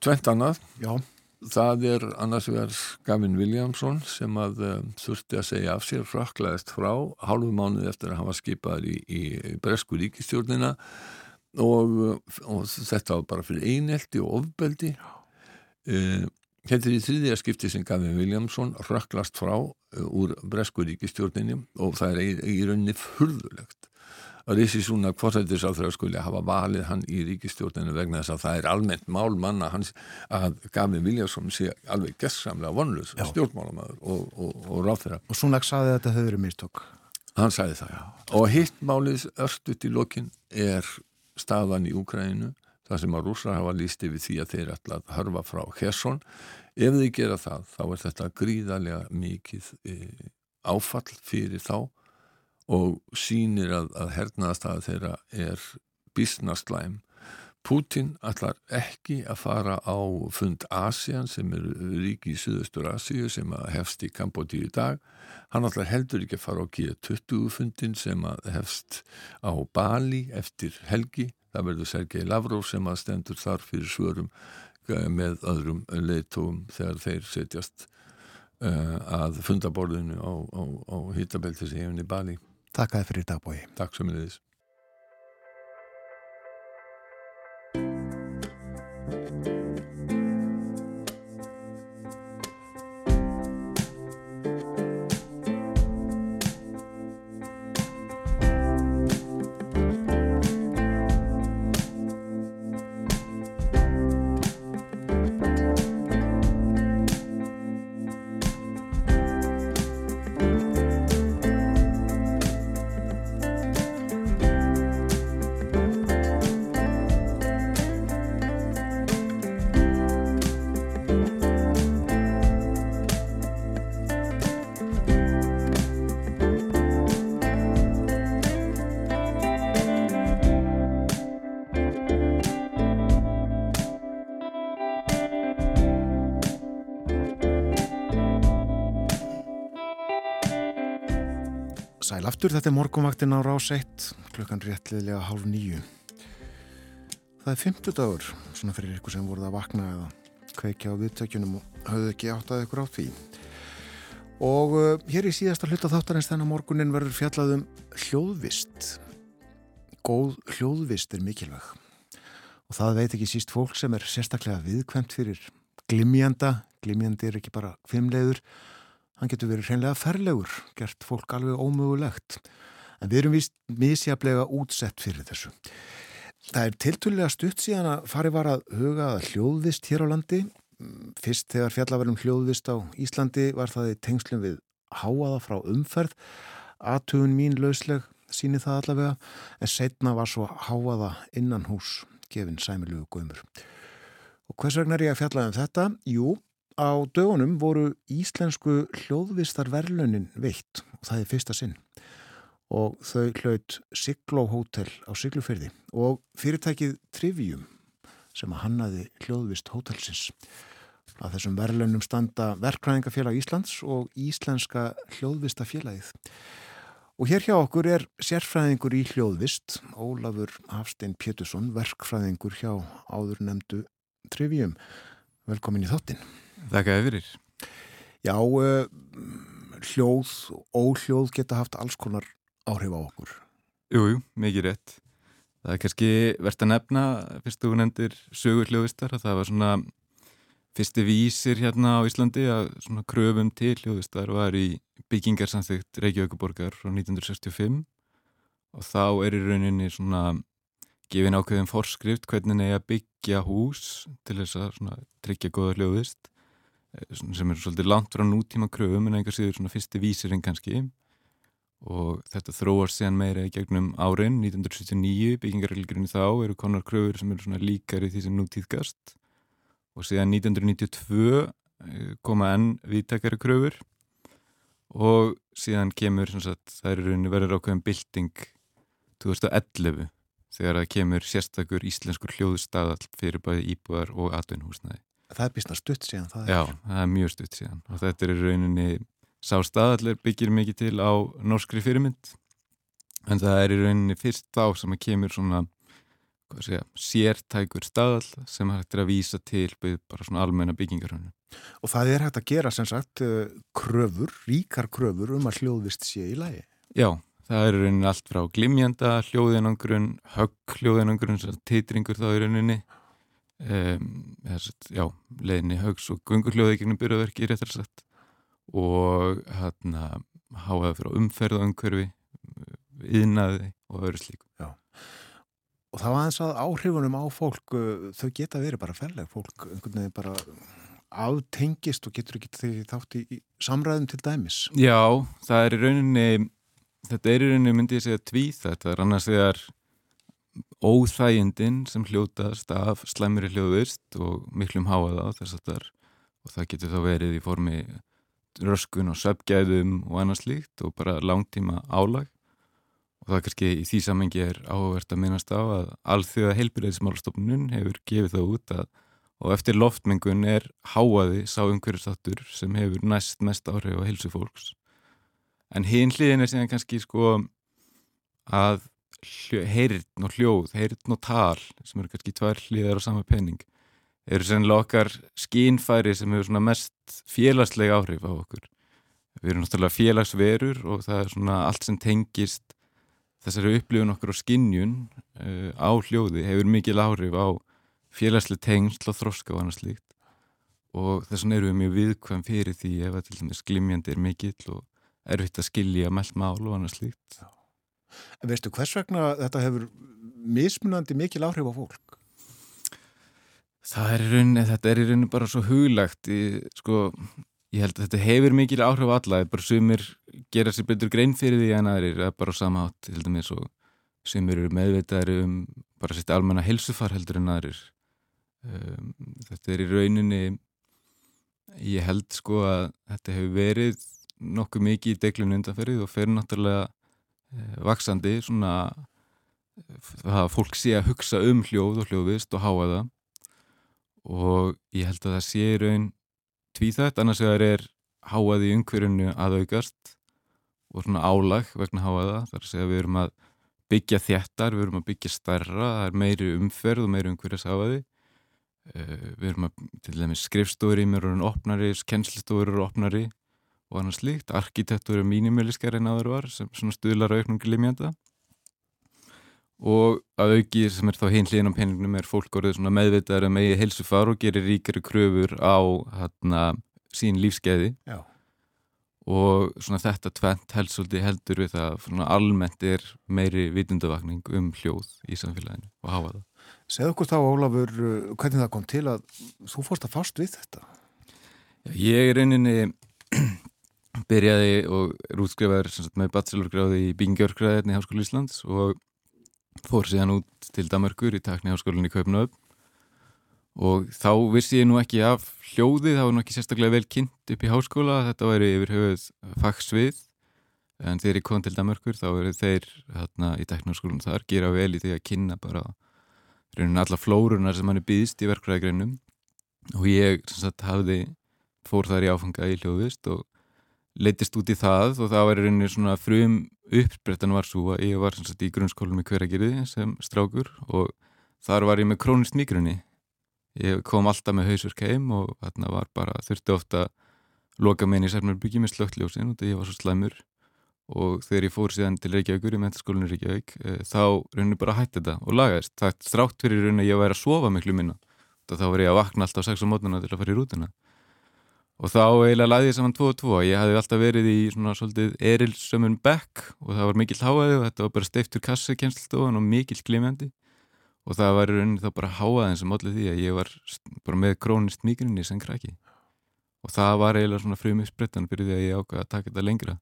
tvent annað. Já. Það er annars vegar Gavin Williamson sem að uh, þurfti að segja af sér fraklaðist frá hálfu mánuð eftir að var skipaður í, í Bresku ríkistjórnina og, og þetta var bara fyrir einelti og ofbeldi. Uh, Þetta er í þriðja skipti sem Gavin Williamson rökklast frá uh, úr Bresku ríkistjórninni og það er í, rauninni furðulegt að Rissi Súna kvortættisáþröð skuli hafa valið hann í ríkistjórninu vegna þess að það er almennt mál manna hans að Gavin Williamson sé alveg gessamlega vonlust stjórnmálamæður og, og, og ráþæra. Og Súnak saði að þetta höfður í mistokk. Hann sagði það, já. Og hitt málið örstuðt í lokin er staðan í Úkræninu það sem að rúsar hafa líst yfir því að þeir ætla að hörfa frá Hesson ef þeir gera það, þá er þetta gríðarlega mikið e, áfall fyrir þá og sínir að, að hernaðastæða þeirra er bísnastlæm Putin ætlar ekki að fara á fund ASEAN sem er ríki í Suðaustur Asíu sem hefst í Kambodí í dag. Hann ætlar heldur ekki að fara á G20 fundin sem hefst á Bali eftir helgi. Það verður Sergei Lavrov sem að stendur þar fyrir svörum með öðrum leitóum þegar þeir setjast uh, að fundaborðinu á, á, á Hittabeltis í hefni Bali. Takk að þið fyrir dagbói. Takk sem er þess. Þetta er morgunvaktin á rás 1, klukkan réttliðlega hálf nýju. Það er fymtudagur, svona fyrir ykkur sem voruð að vakna eða kveikja á viðtökjunum og hafðu ekki áttað ykkur á því. Og uh, hér í síðasta hluta þáttarins þennan morgunin verður fjallaðum hljóðvist. Góð hljóðvist er mikilvæg. Og það veit ekki síst fólk sem er sérstaklega viðkvæmt fyrir glimjanda. Glimjandi er ekki bara kvimleiður, hann getur verið hreinlega ferlegur, gert fólk alveg ómögulegt. En við erum vist misjaflega útsett fyrir þessu. Það er tiltúrlega stutt síðan að farið var að huga að hljóðvist hér á landi. Fyrst þegar fjallaverðum hljóðvist á Íslandi var það í tengslum við háaða frá umferð. Atugun mín lausleg síni það allavega en setna var svo háaða innan hús gefin sæmilugu gömur. Og hvers vegna er ég að fjalla um þetta? Jú, á dögunum voru íslensku hljóðvistar verlunin veitt og það er fyrsta sinn og þau hlaut Sigló Hótel á Siglufyrði og fyrirtækið Trivium sem að hannaði hljóðvist hótelsins. Að þessum verðlunum standa Verkræðingafélag Íslands og Íslenska hljóðvistafélagið. Og hér hjá okkur er sérfræðingur í hljóðvist, Ólafur Hafstein Pétursson, verkfræðingur hjá áður nefndu Trivium. Velkomin í þáttinn. Þakka yfirir. Já, uh, hljóð og óhljóð geta haft alls konar áhrif á okkur. Jú, jú, mikið rétt. Það er kannski verðt að nefna, fyrstu þú nefndir sögur hljóðvistar, að það var svona fyrsti vísir hérna á Íslandi að svona kröfum til hljóðvistar var í byggingarsamþygt Reykjavíkuborgar frá 1965 og þá er í rauninni svona gefin ákveðin forskrift hvernig neyja byggja hús til þess að svona tryggja goða hljóðvist sem er svolítið langt frá nútíma kröfum en einhver síður svona fyrsti vísirinn kannski. Og þetta þróar séðan meira í gegnum árin. 1979, byggingarreglurinn þá eru konar kröfur sem eru svona líkari því sem nú týðgast og síðan 1992 eh, koma enn viðtakari kröfur. Og síðan kemur sagt, það eru verður ákveðin bilding 2011 þegar það kemur sérstakur íslenskur hljóðustadall fyrir bæði íbúðar og atvinnhúsnaði. Það er býstna stutt síðan. Það Já, það er mjög stutt síðan og þetta er rauninni sá staðallir byggir mikið til á norskri fyrirmynd en það er í rauninni fyrst þá sem að kemur svona segja, sértækur staðal sem hægt er að vísa til bara svona almenna byggingarhönnu. Og það er hægt að gera sem sagt eh, kröfur, ríkar kröfur um að hljóðvist sé í lægi? Já, það er rauninni allt frá glimjanda, hljóðinangrun, högg hljóðinangrun, titringur þá í rauninni um, já, leðinni höggs og gungurhljóði gegnum byrjaverki réttar sagt og hérna háaða fyrir umferðaumkörfi yðnaði og öðru slíku. Já. og það var eins að áhrifunum á fólk uh, þau geta verið bara felleg fólk einhvern veginn bara aftengist og getur ekki því þátt í, í samræðum til dæmis. Já, það er í rauninni þetta er í rauninni myndi ég segja tvíð þetta er annars þegar óþægindin sem hljótast af slæmri hljóðvist og miklum háaða á þess að það er og það getur þá verið í formi röskun og söpgæðum og annað slíkt og bara langtíma álag. Og það kannski í því samengi er áhugavert að minnast á að alþjóða heilbyrðismálstofnun hefur gefið það út að og eftir loftmengun er háaði sá umhverjastáttur sem hefur næst mest áhrif á heilsu fólks. En hinn hliðin er síðan kannski sko að heyrn og hljóð, heyrn og tal sem eru kannski tvær hliðar á sama penning eru sennilega okkar skínfæri sem hefur svona mest félagslega áhrif á okkur. Við erum náttúrulega félagsverur og það er svona allt sem tengist þessari upplifun okkur á skinnjun uh, á hljóði hefur mikil áhrif á félagslega tengsl og þroska og annað slíkt og þess vegna eru við mjög viðkvæm fyrir því ef að til dæmis glimjandi er mikill og erfitt að skilja mell mál og annað slíkt. En veistu hvers vegna þetta hefur mismunandi mikil áhrif á fólk? Það er í rauninni, þetta er í rauninni bara svo huglagt, ég, sko, ég held að þetta hefur mikil áhrif á alla, bara sumir gera sér betur grein fyrir því en aðrir, það er bara samátt, heldur mér svo, sumir eru meðvitaðri um bara sitt almenna helsufar heldur en aðrir. Um, þetta er í rauninni, ég held sko að þetta hefur verið nokkuð mikið í deglun undanferðið og fer náttúrulega vaksandi svona að fólk sé að hugsa um hljóð og hljóðvist og háa það. Og ég held að það sé raun tvíþætt, annars vegar er háaði umhverjunu aðaugast og svona álag vegna háaða þar að segja við erum að byggja þjættar, við erum að byggja starra það er meiri umferð og meiri umhverjas háaði uh, við erum að til dæmis skrifstóri, mér eru opnari kennslistóri eru opnari og annars líkt, arkitektur eru mínimiliskar en aður var sem stuðlar auknum glimjanda og að auki sem er þá hinn hlýðin á peningnum er fólk orðið svona meðvitaður um eigi helsufar og gerir ríkari kröfur á hérna, sín lífskeiði Já. og svona þetta tvent helsuldi heldur við það svona almennt er meiri vitundavakning um hljóð í samfélaginu og hafa það. Segð okkur þá, Ólafur, uh, hvernig það kom til að þú fórst að fást við þetta? Ég er rauninni byrjaði og er útskrifaður með bachelorgráði í byggingjörgræðinni í Háskólu Íslands og fór síðan út til Damerkur í takni Háskólinni í Kaupnöf og þá vissi ég nú ekki af hljóði, það var nú ekki sérstaklega vel kynnt upp í háskóla, þetta væri yfir höfuð fagsvið. En þegar ég kom til Damerkur þá eru þeir hérna, í teknarskólum þar gera vel í því að kynna bara raunin alla flórunar sem hann er býðist í verkræðigreinum og ég sagt, hafði, fór þar í áfanga í hljóðvist og leittist út í það og það var raunin svona frum uppsprettan var svo að ég var sagt, í grunnskólum í hverjagirði sem strákur og þar var ég með krónist migrunni ég kom alltaf með hausverk heim og þarna var bara, þurfti ofta loka meðin í Særmarbyggi með slögtljósin og því ég var svo slæmur. Og þegar ég fór síðan til Reykjavíkur í mentaskólinu Reykjavík e, þá rauninu bara hætti þetta og lagaðist. Það strátt fyrir rauninu að ég væri að sofa miklu minna. Þá var ég að vakna alltaf 6 á mótnuna til að fara í rútina og þá eiginlega laði ég saman 2 og 2 ég hafði alltaf verið í svona svolítið erilsömmun back og það var mikill háaði og þetta var bara steiftur kassi kennslstofan og mikill glimjandi. Og það var rauninni þá bara háaðin sem allir því að ég var bara með krónist migrinni sem krakki. Og það var eiginlega svona frum uppsprettan fyrir því að ég ákvaði að taka þetta lengra.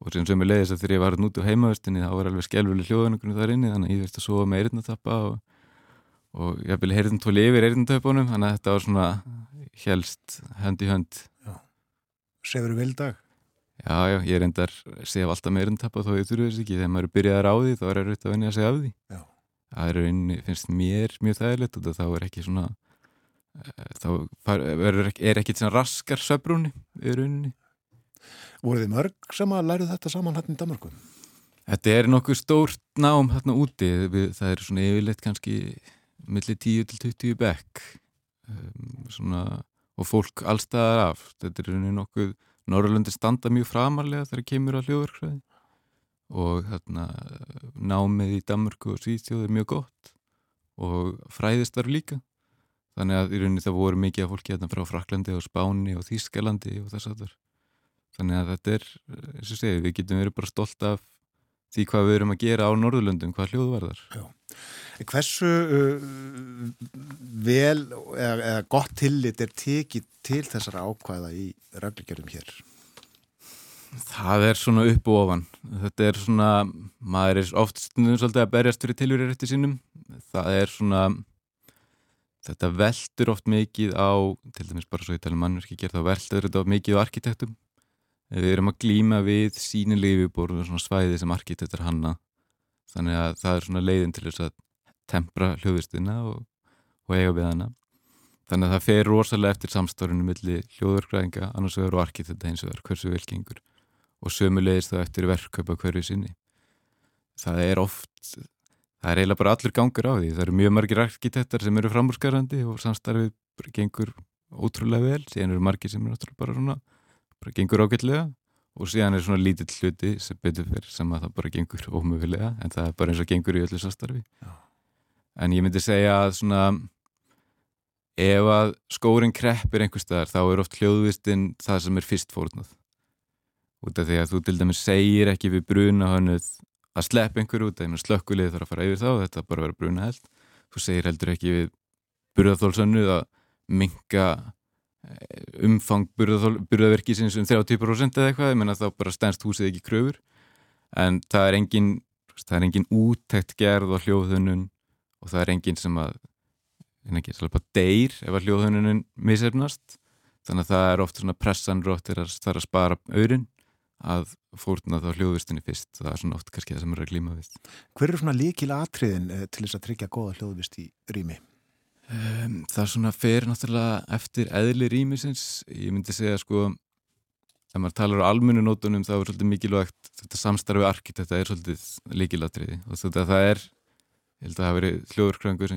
Og sem sem ég leiðis að þegar ég var nút á heimavistinni þá var alveg skjálfileg hljóðanökunum þar inni þannig að ég veist að sofa með eirnatappa og, og ég vil heyrðin tóli yfir eirnatöpunum þannig að þetta var svona helst hönd í hönd. Sefur vel dag? Já, já, ég reyndar sef alltaf með eirnatappa þó ég þurfu þess ekki. Þegar maður byrjaðar á því þá er það raut að venja að segja af því. Já. Það er rauninni, finnst mér mjög þægilegt og þá er ekki svona eh, þá er, er ekki svona raskar söbrúni í rauninni. Voru þið mörg sem að læru þetta saman hérna í Danmarku? Þetta er nokkuð stórt nám hérna úti. Það er svona yfirleitt kannski millir 10 til 20 bekk um, svona og fólk allstaðar af. Þetta er rauninni nokkuð Norrlöndi standa mjög framarlega þegar kemur að hljóðverkræði og þarna námið í Danmörku og Svíþjóð er mjög gott. Og fræðistar líka. Þannig að í rauninni það voru mikið af fólki hérna frá Fraklandi og Spáni og Þýskalandi og þess að þar þannig að þetta er, eins og segið, við getum verið bara stolt af því hvað við erum að gera á Norðurlöndum, hvað hljóðvarðar Já. Hversu uh, vel eða, eða gott tillit er tekið til þessara ákvæða í reglugjörðum hér? Það er svona upp og ofan. Þetta er svona, maður er oft stundum svolítið að berjast fyrir tilhverjir eftir sínum. Það er svona, þetta veldur oft mikið á, til dæmis bara svo ég tala um mannverki gerð, þá veldur þetta mikið á arkitektum. Við erum að glýma við sínilegi viðbóru og svona svæði sem arkitektur hanna. Þannig að það er svona leiðin til þess að tempra hljóðvistina og, og eiga við hana. Þannig að það fer rosalega eftir samstórunum millir hljóðverkræðinga, annars vegar og arkitekta eins og verður, hversu velgengur og sömulegist það eftir verkköpa hverju sinni. Það er oft, það er eiginlega bara allur gangur á því. Það eru mjög margir arkitektar sem eru framúrskarandi og samstarfið gengur ótrúlega vel. Síðan eru margir sem eru bara svona, bara gengur ágætlega og síðan er svona lítill hluti sem betur fyrir sem að það bara gengur ómögulega en það er bara eins og gengur í öllu samstarfi. Já. En ég myndi segja að svona ef að skórin kreppir einhver staðar þá er oft hljóðvistinn það sem er fyrst fórnað út af því að þú til dæmis segir ekki við bruna hannuð að slepp einhver út að slökkulið þarf að fara yfir þá þetta bara verður bruna held þú segir heldur ekki við burðaþólsannuð að minga umfang burðaverkisins um 30% eða eitthvað, ég menna þá bara stænst húsið ekki kröfur. En það er engin, það er engin úttækt gerð á hljóðhunun og það er engin sem að en ekki, það er bara deyr ef að hljóðhununum misefnast þannig að það er oft svona pressanrótt þegar það er að spara auðrin að fórna þá hljóðvistinni fyrst. Það er svona oft kannski það sem er að glíma við. Hver eru svona líkil atriðin eh, til þess að tryggja goða hljóðvist í rými? Um, það er svona fer náttúrulega eftir eðli rýmisins. Ég myndi segja sko ef maður talar á almennu nótunum þá er svolítið mikilvægt þetta samstarfi arkit þetta er svolítið líkilatriði og þetta það er ég held að það hafi verið hljóðurkrangur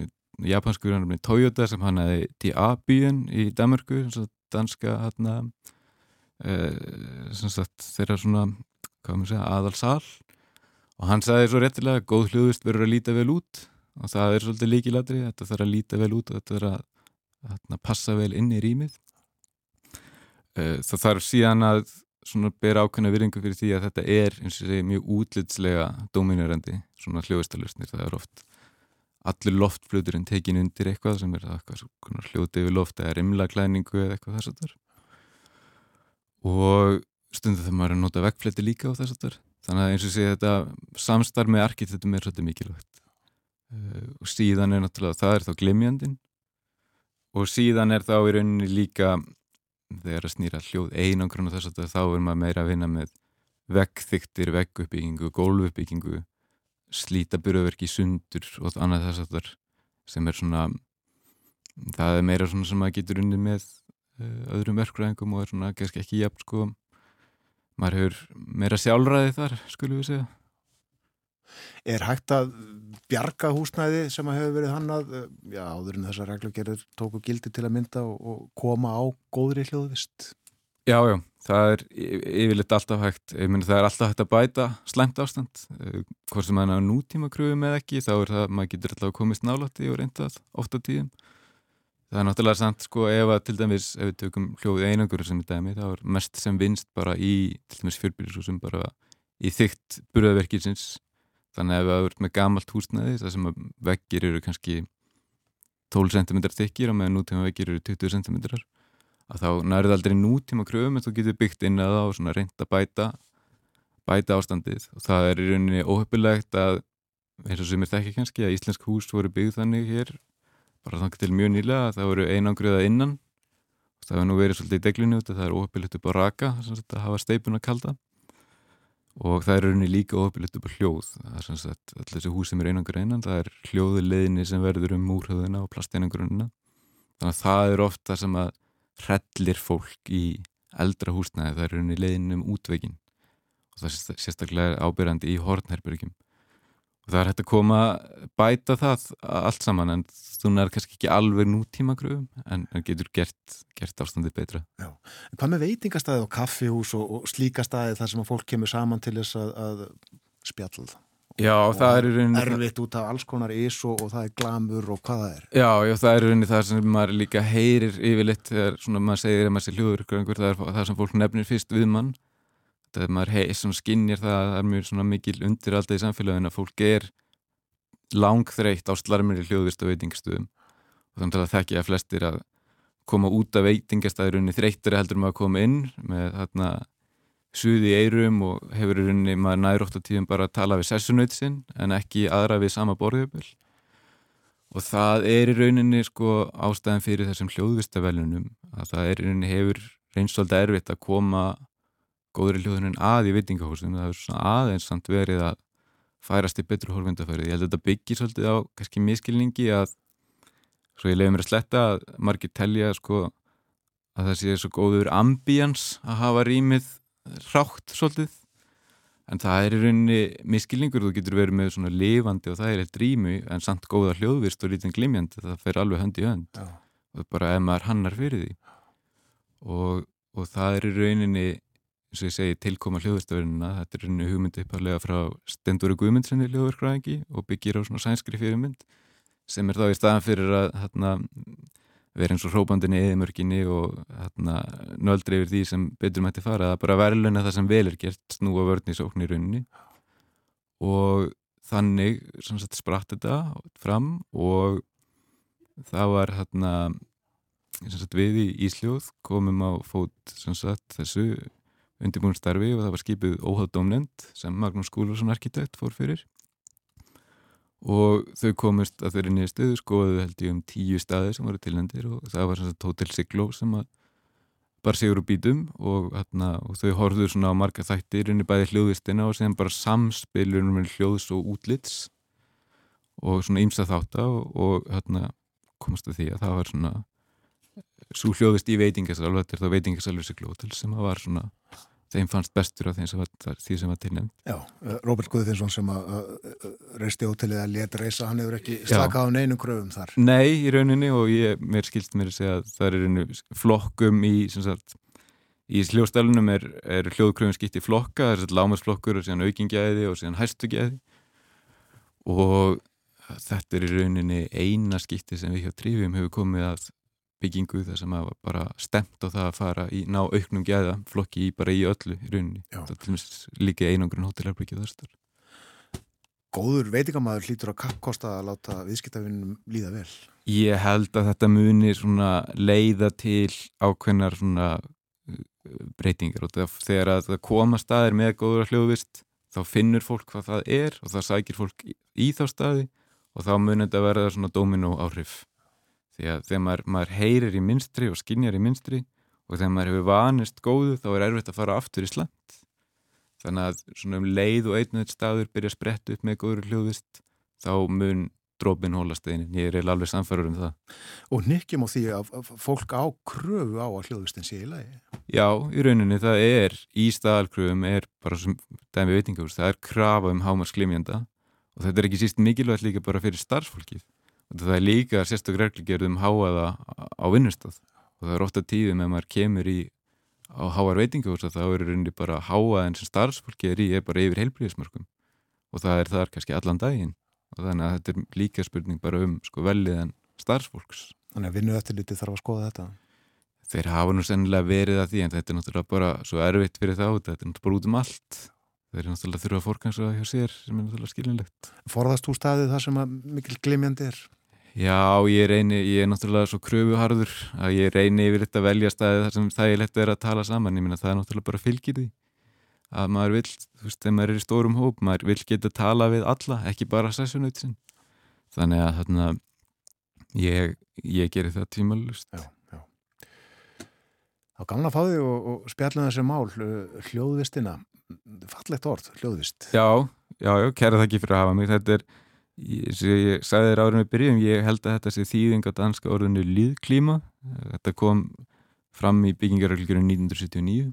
japanskur hann með Toyota sem hann hefði DA-bíin í Danmarku danska hann að Uh, þeirra svona segja, aðalsal. Og hann sagði svo réttilega góð hljóðvist verður að líta vel út og það er svolítið líkilatri þetta þarf að líta vel út og þetta þarf að, að passa vel inn í rýmið. Uh, það þarf síðan að bera ákveðna virðingu fyrir því að þetta er eins og segi mjög útlitslega dominerandi svona hljóðvistalustnir það er oft allur loftfluturinn tekin undir eitthvað sem er eitthvað hljóti yfir loft eða rimla klæningu eða eitthvað þess að þar og stundu þegar maður er að nota vekkfleti líka á þess að þar þannig að eins og sé þetta samstarf með arkitektum er svolítið mikilvægt og síðan er náttúrulega það er þá glimjandin og síðan er þá í rauninni líka þegar að snýra hljóð einangrun og þess að þá er maður meira að vinna með vekkþyktir, vekkuppbyggingu, gólfuppbyggingu slíta byrjaverki sundur og annað þess að þar sem er svona það er meira svona sem maður getur unni með uh, öðrum verkræðingum og er svona kannski ekki jafn sko. Maður hefur meira sjálfræði þar skulum við segja Er hægt að bjarga húsnæði sem að hefur verið hannað? Já, áður en þessar reglugerður tóku gildi til að mynda og, og koma á góðri hljóðvist. Já, já, það er yfirleitt alltaf hægt, ég myndi það er alltaf hægt að bæta slæmt ástand, hvort sem maður er á nútíma kröfum eða ekki, þá er það maður getur alltaf komist nálátti og reyndað ofta tíðum. Það er náttúrulega sant sko ef að til dæmis ef við tökum hljóð einangur sem er dæmi þá er mest sem vinst bara í til dæmis fjörbyrjusúsum bara í þygt burðaverkisins þannig að ef það er með gamalt húsnæði það sem vekkir eru kannski 12 cm þykir og með nútíma vekkir eru 20 cm að þá nærið aldrei nútíma kröfum en þú getur byggt inn að það og svona reynd að bæta bæta ástandið. Og það er í rauninni óhefpilegt að eins og sem er þekki kannski að íslensk hús voru byggð þannig hér bara þannig til mjög nýlega að það voru einangriða innan. Og það hefur nú verið svolítið í deglunni út að það er óhefpilegt upp á raka að hafa steipun að kalda og það er rauninni líka óhefpilegt upp á hljóð. Það er svona að allir þessi hús sem er einangriða innan það er hljóðu leðinni sem verður um múrhauðina og plasteinangrunina. Þannig að það er ofta sem að hrellir fólk í eldra húsnæði. Það er rauninni leðin um útveikin og það er sérstaklega ábyrjandi í hornherbyrgjum og það er hægt að koma bæta það allt saman en þú nær kannski ekki alveg nútíma gröfum en, en getur gert, gert ástandið betra. Já. En hvað með veitingastæði og kaffihús og, og slíka stæði þar sem að fólk kemur saman til þess að, að spjall Já, og það er rauninni erfitt út af alls konar ís og, og það er glamur og hvað það er? Já, já, það er rauninni það sem maður líka heyrir yfirleitt þegar svona maður segir að maður sé hljóður það er það sem fólk nefnir fyrst við mann þegar maður hei, skinnir það að það er mjög mikil undir alltaf í samfélaginu að fólk er langþreytt á slarmir í hljóðvist og veitingastöðum. Og þannig að það þekki að flestir að koma út af veitingastæðurunni þreyttur heldur maður að koma inn með þarna suði í eirum og hefur í rauninni maður nærótt á tíðum bara að tala við sessunauti sinn en ekki aðra við sama borðjöful. Og það er í rauninni sko ástæðan fyrir þessum hljóðvistavelunum að það er í rauninni hefur reynsvölda erfitt að koma góðri hljóðunin að í veitingahúsum það er svona aðeins samt verið að færast í betru hólfendafærið. Ég held að þetta byggir svolítið á kannski miskilningi að svo ég leiði mér að sletta að margir telja sko að það sé svo góður ambíjans að hafa rýmið rátt svolítið. En það er í rauninni miskilningur þú getur verið með svona lifandi og það er eitt rými en samt góða hljóðvist og lítinn glimjandi það fer alveg hönd í hönd. Já. og bara ef maður hannar fyrir því. Og, og það er í rauninni eins og ég segi tilkoma hljóðvistaförunina þetta er henni hugmyndi uppalega frá Stendóri Guðmundssoni hljóðverkræðingi og byggir á svona sænskri fyrirmynd sem er þá í staðan fyrir að hérna, vera eins og hrópandinni eða mörginni og hérna, nöldri yfir því sem betur mætti fara. Að bara verðluna það sem vel er gert snúa vörðni í sókn í rauninni. Og þannig sagt, spratt þetta fram og það var hérna sagt, við í Ísljóð komum á fót sagt, þessu undirbúin starfi og það var skipið óháðdómnend sem Magnús Skúlarsson arkitekt fór fyrir. Og þau komist að þeirri niður stöðu skoðuðu held ég um tíu staði sem voru tilnendir og það var svona Hotel Sigló sem bara segur úr bítum og, hérna, og þau horfðu svona á marga þættir inn í bæði hljóðvistina og síðan bara samspilur með hljóðs og útlits og svona ímsa þátt og, og hérna, komast að því að það var svona svo hljóðist í veitingasalv þetta er þá veitingasalvi Sigló sem var svona þeim fannst bestur af sem var, því sem var tilnefnd. Já, eh, Róbert Guðfinsson sem að reisti ótilið að leta reysa, hann hefur ekki slakað á neinum kröfum þar. Nei, í rauninni og ég, mér skilst mér að segja að það er einu flokkum í, sem sagt, í hljóðstælunum er, er hljóðkröfum skipt í flokka, það er svona lámasflokkur og síðan aukingjaði og síðan hæstugjaði og þetta er í rauninni eina skipti sem við hjá Trífum hefur komið að byggingu þar sem að bara stemt á það að fara í ná auknum gæða flokki í bara í öllu í rauninni. Það til og meins líka einangrun hótelarbyggjum þar starf. góður veitingamæður hlýtur að kappkosta að láta viðskiptavinnum líða vel. Ég held að þetta muni svona leiða til ákveðnar svona uh, breytingar og þegar að það koma staðir með góður hljóðvist þá finnur fólk hvað það er og það sækir fólk í þá staði og þá munir þetta verða svona domino áhrif því að þegar maður, maður heyrir í minstri og skinjar í minstri og þegar maður hefur vanist góðu þá er erfitt að fara aftur í slant þannig að svona um leið og einn og einn staður byrja að spretta upp með góður hljóðvist þá mun drópin hólast einin, ég er alveg samfærður um það. Og nýkkjum á því að fólk á kröfu á að hljóðvistin sé í lagi? Já, í rauninni það er, í staðalkröfum er bara sem dæmi veitingahús, það er krafa um hámarsklimjanda og þetta er ekki síst mikilvægt líka bara fyrir starfsfólkið það er líka sérstaklega reglugjörðum háaða á vinnustad og það er ofta tíðum ef maður kemur í á háar veitingahús að það er rauninni bara háaðin sem starfsfólkið er í er bara yfir heilbríðismörkum og það er þar kannski allan daginn. Og þannig að þetta er líka spurning bara um sko velliðan starfsfólks. Þannig að vinnu eftir liti þarf að skoða þetta? Þeir hafa nú sennilega verið að því en þetta er náttúrulega bara svo erfitt fyrir þá þetta er náttúrulega bara út um allt. Þeir eru náttúrulega þurfa að fórkansa hjá sér sem er náttúrulega skilinlegt Forðast þú staðið það sem að mikil glimjandi er? Já, ég reyni, ég er náttúrulega svo kröfuharður að ég reyni yfir þetta velja staðið þar sem þægilegt er að tala saman. Ég minna það er náttúrulega bara fylgir því að maður vil, þú veist, þegar maður er í stórum hóp maður vil geta tala við alla ekki bara sessunautin þannig að þarna ég, ég gerir það tímalust Já, já. Þá gamla fáði og, og spjallum þessi mál hljóðvistina. Fallegt orð, hljóðvist. Já, já, já, kæra það ekki fyrir að hafa mig. Þetta er, ég, ég sagði þér árið með byrjum, ég held að þetta sé þýðing á danska orðinu líðklíma þetta kom fram í byggingaröglgjörun 1979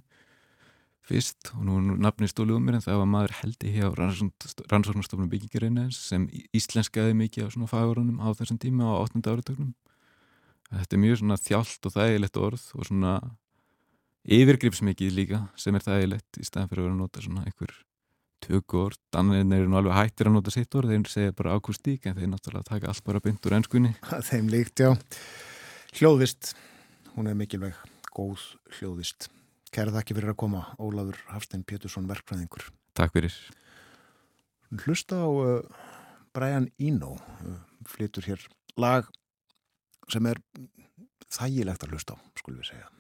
fyrst og nú er nafni stólið um mér en það var maður heldi hér á rannsóknarstofnum byggingarinnar sem íslenskaði mikið á svona fagurunum á þessum tíma á 8. áratögnum. Þetta er mjög svona þjált og þægilegt orð og svona yfirgripsmikið líka sem er þægilegt í staðan fyrir að vera að nota svona einhver tökku orð. Danirinn eru nú alveg hættir að nota sitt orð, þeir segja bara ákustík en þeir náttúrulega taka allt bara bynd úr ennskunni. Þeim líkt, já. Hljóðvist, hún er mikilvæg, góð hljóðvist. Kæra þakki fyrir að koma, Ólafur Hafstein Pétursson, verkfræðingur. Takk fyrir. Hlusta á uh, Brian Eno, uh, flytur hér lag sem er þægilegt að hlusta á, skulum við segja.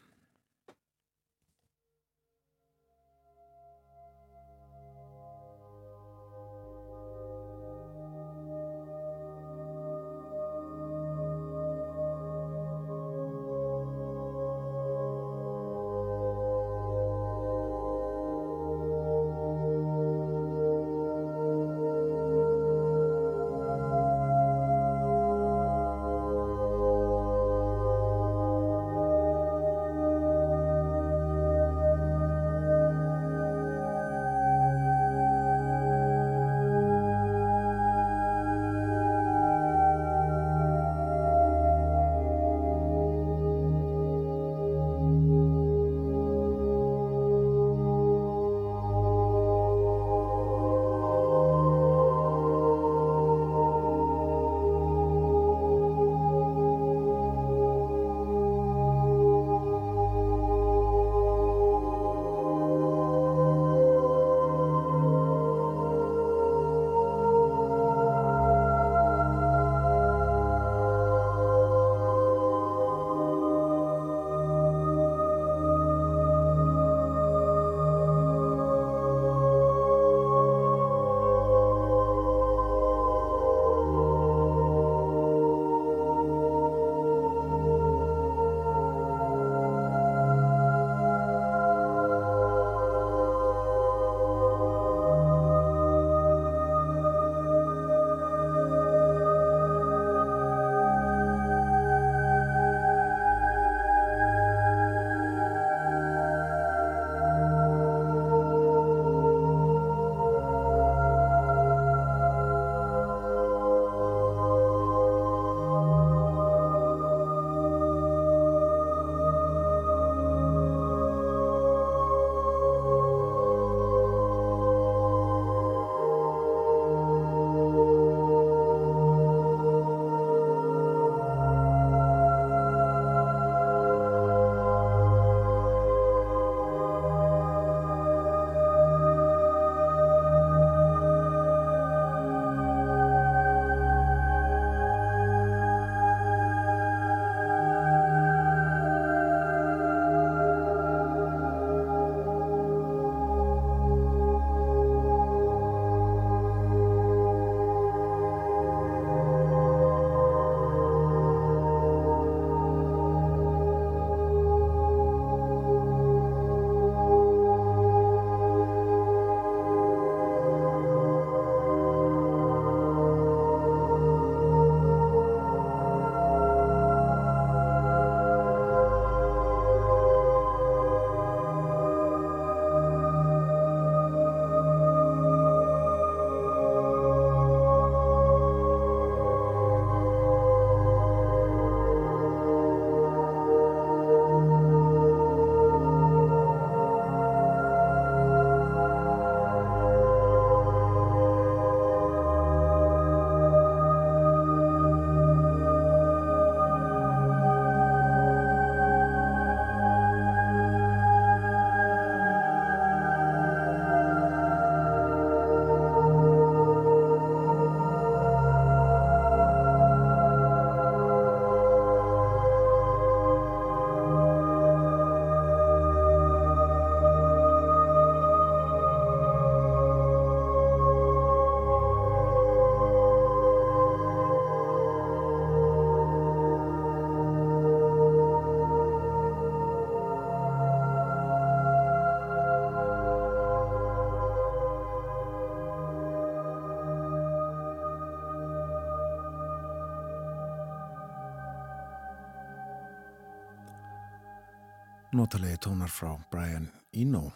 Notalegi tónar frá Brian Eno.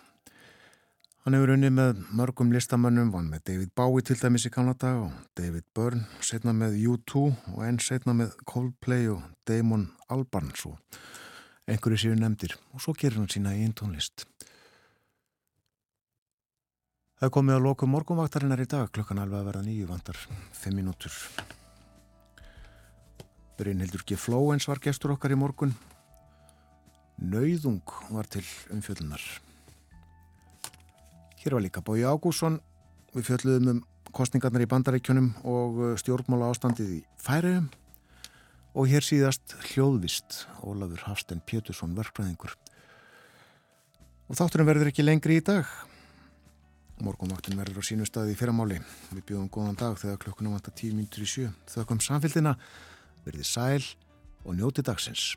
Hann hefur unni með mörgum listamönnum, vann með David Bowie til dæmis í Kanada og David Byrne, setna með U2 og enn setna með Coldplay og Damon Albarn svo einhverju séu nefndir og svo gerir hann sína einn tónlist. Það komið að loku morgunvaktarinnar í dag, klukkan alveg að verða nýju vandar, fimm mínútur. Brynhildur G. Flóens var gestur okkar í morgun. Nauðung var til umfjöldunar. Hér var líka Bói Ágússon. Við fjöldluðum um kostningarnar í bandaríkjunum og uh, stjórnmála ástandið í færiðum. Og hér síðast hljóðvist Ólafur Hafsten Pétursson verkfræðingur. Og þátturinn verður ekki lengri í dag. Morgonvaktin verður á sínu staði í fyrramáli. Við bjóðum góðan dag þegar klukkunum vantar tíu mínutur í sjö. Þaukum samfélgina, verðið sæl og njóti dagsins.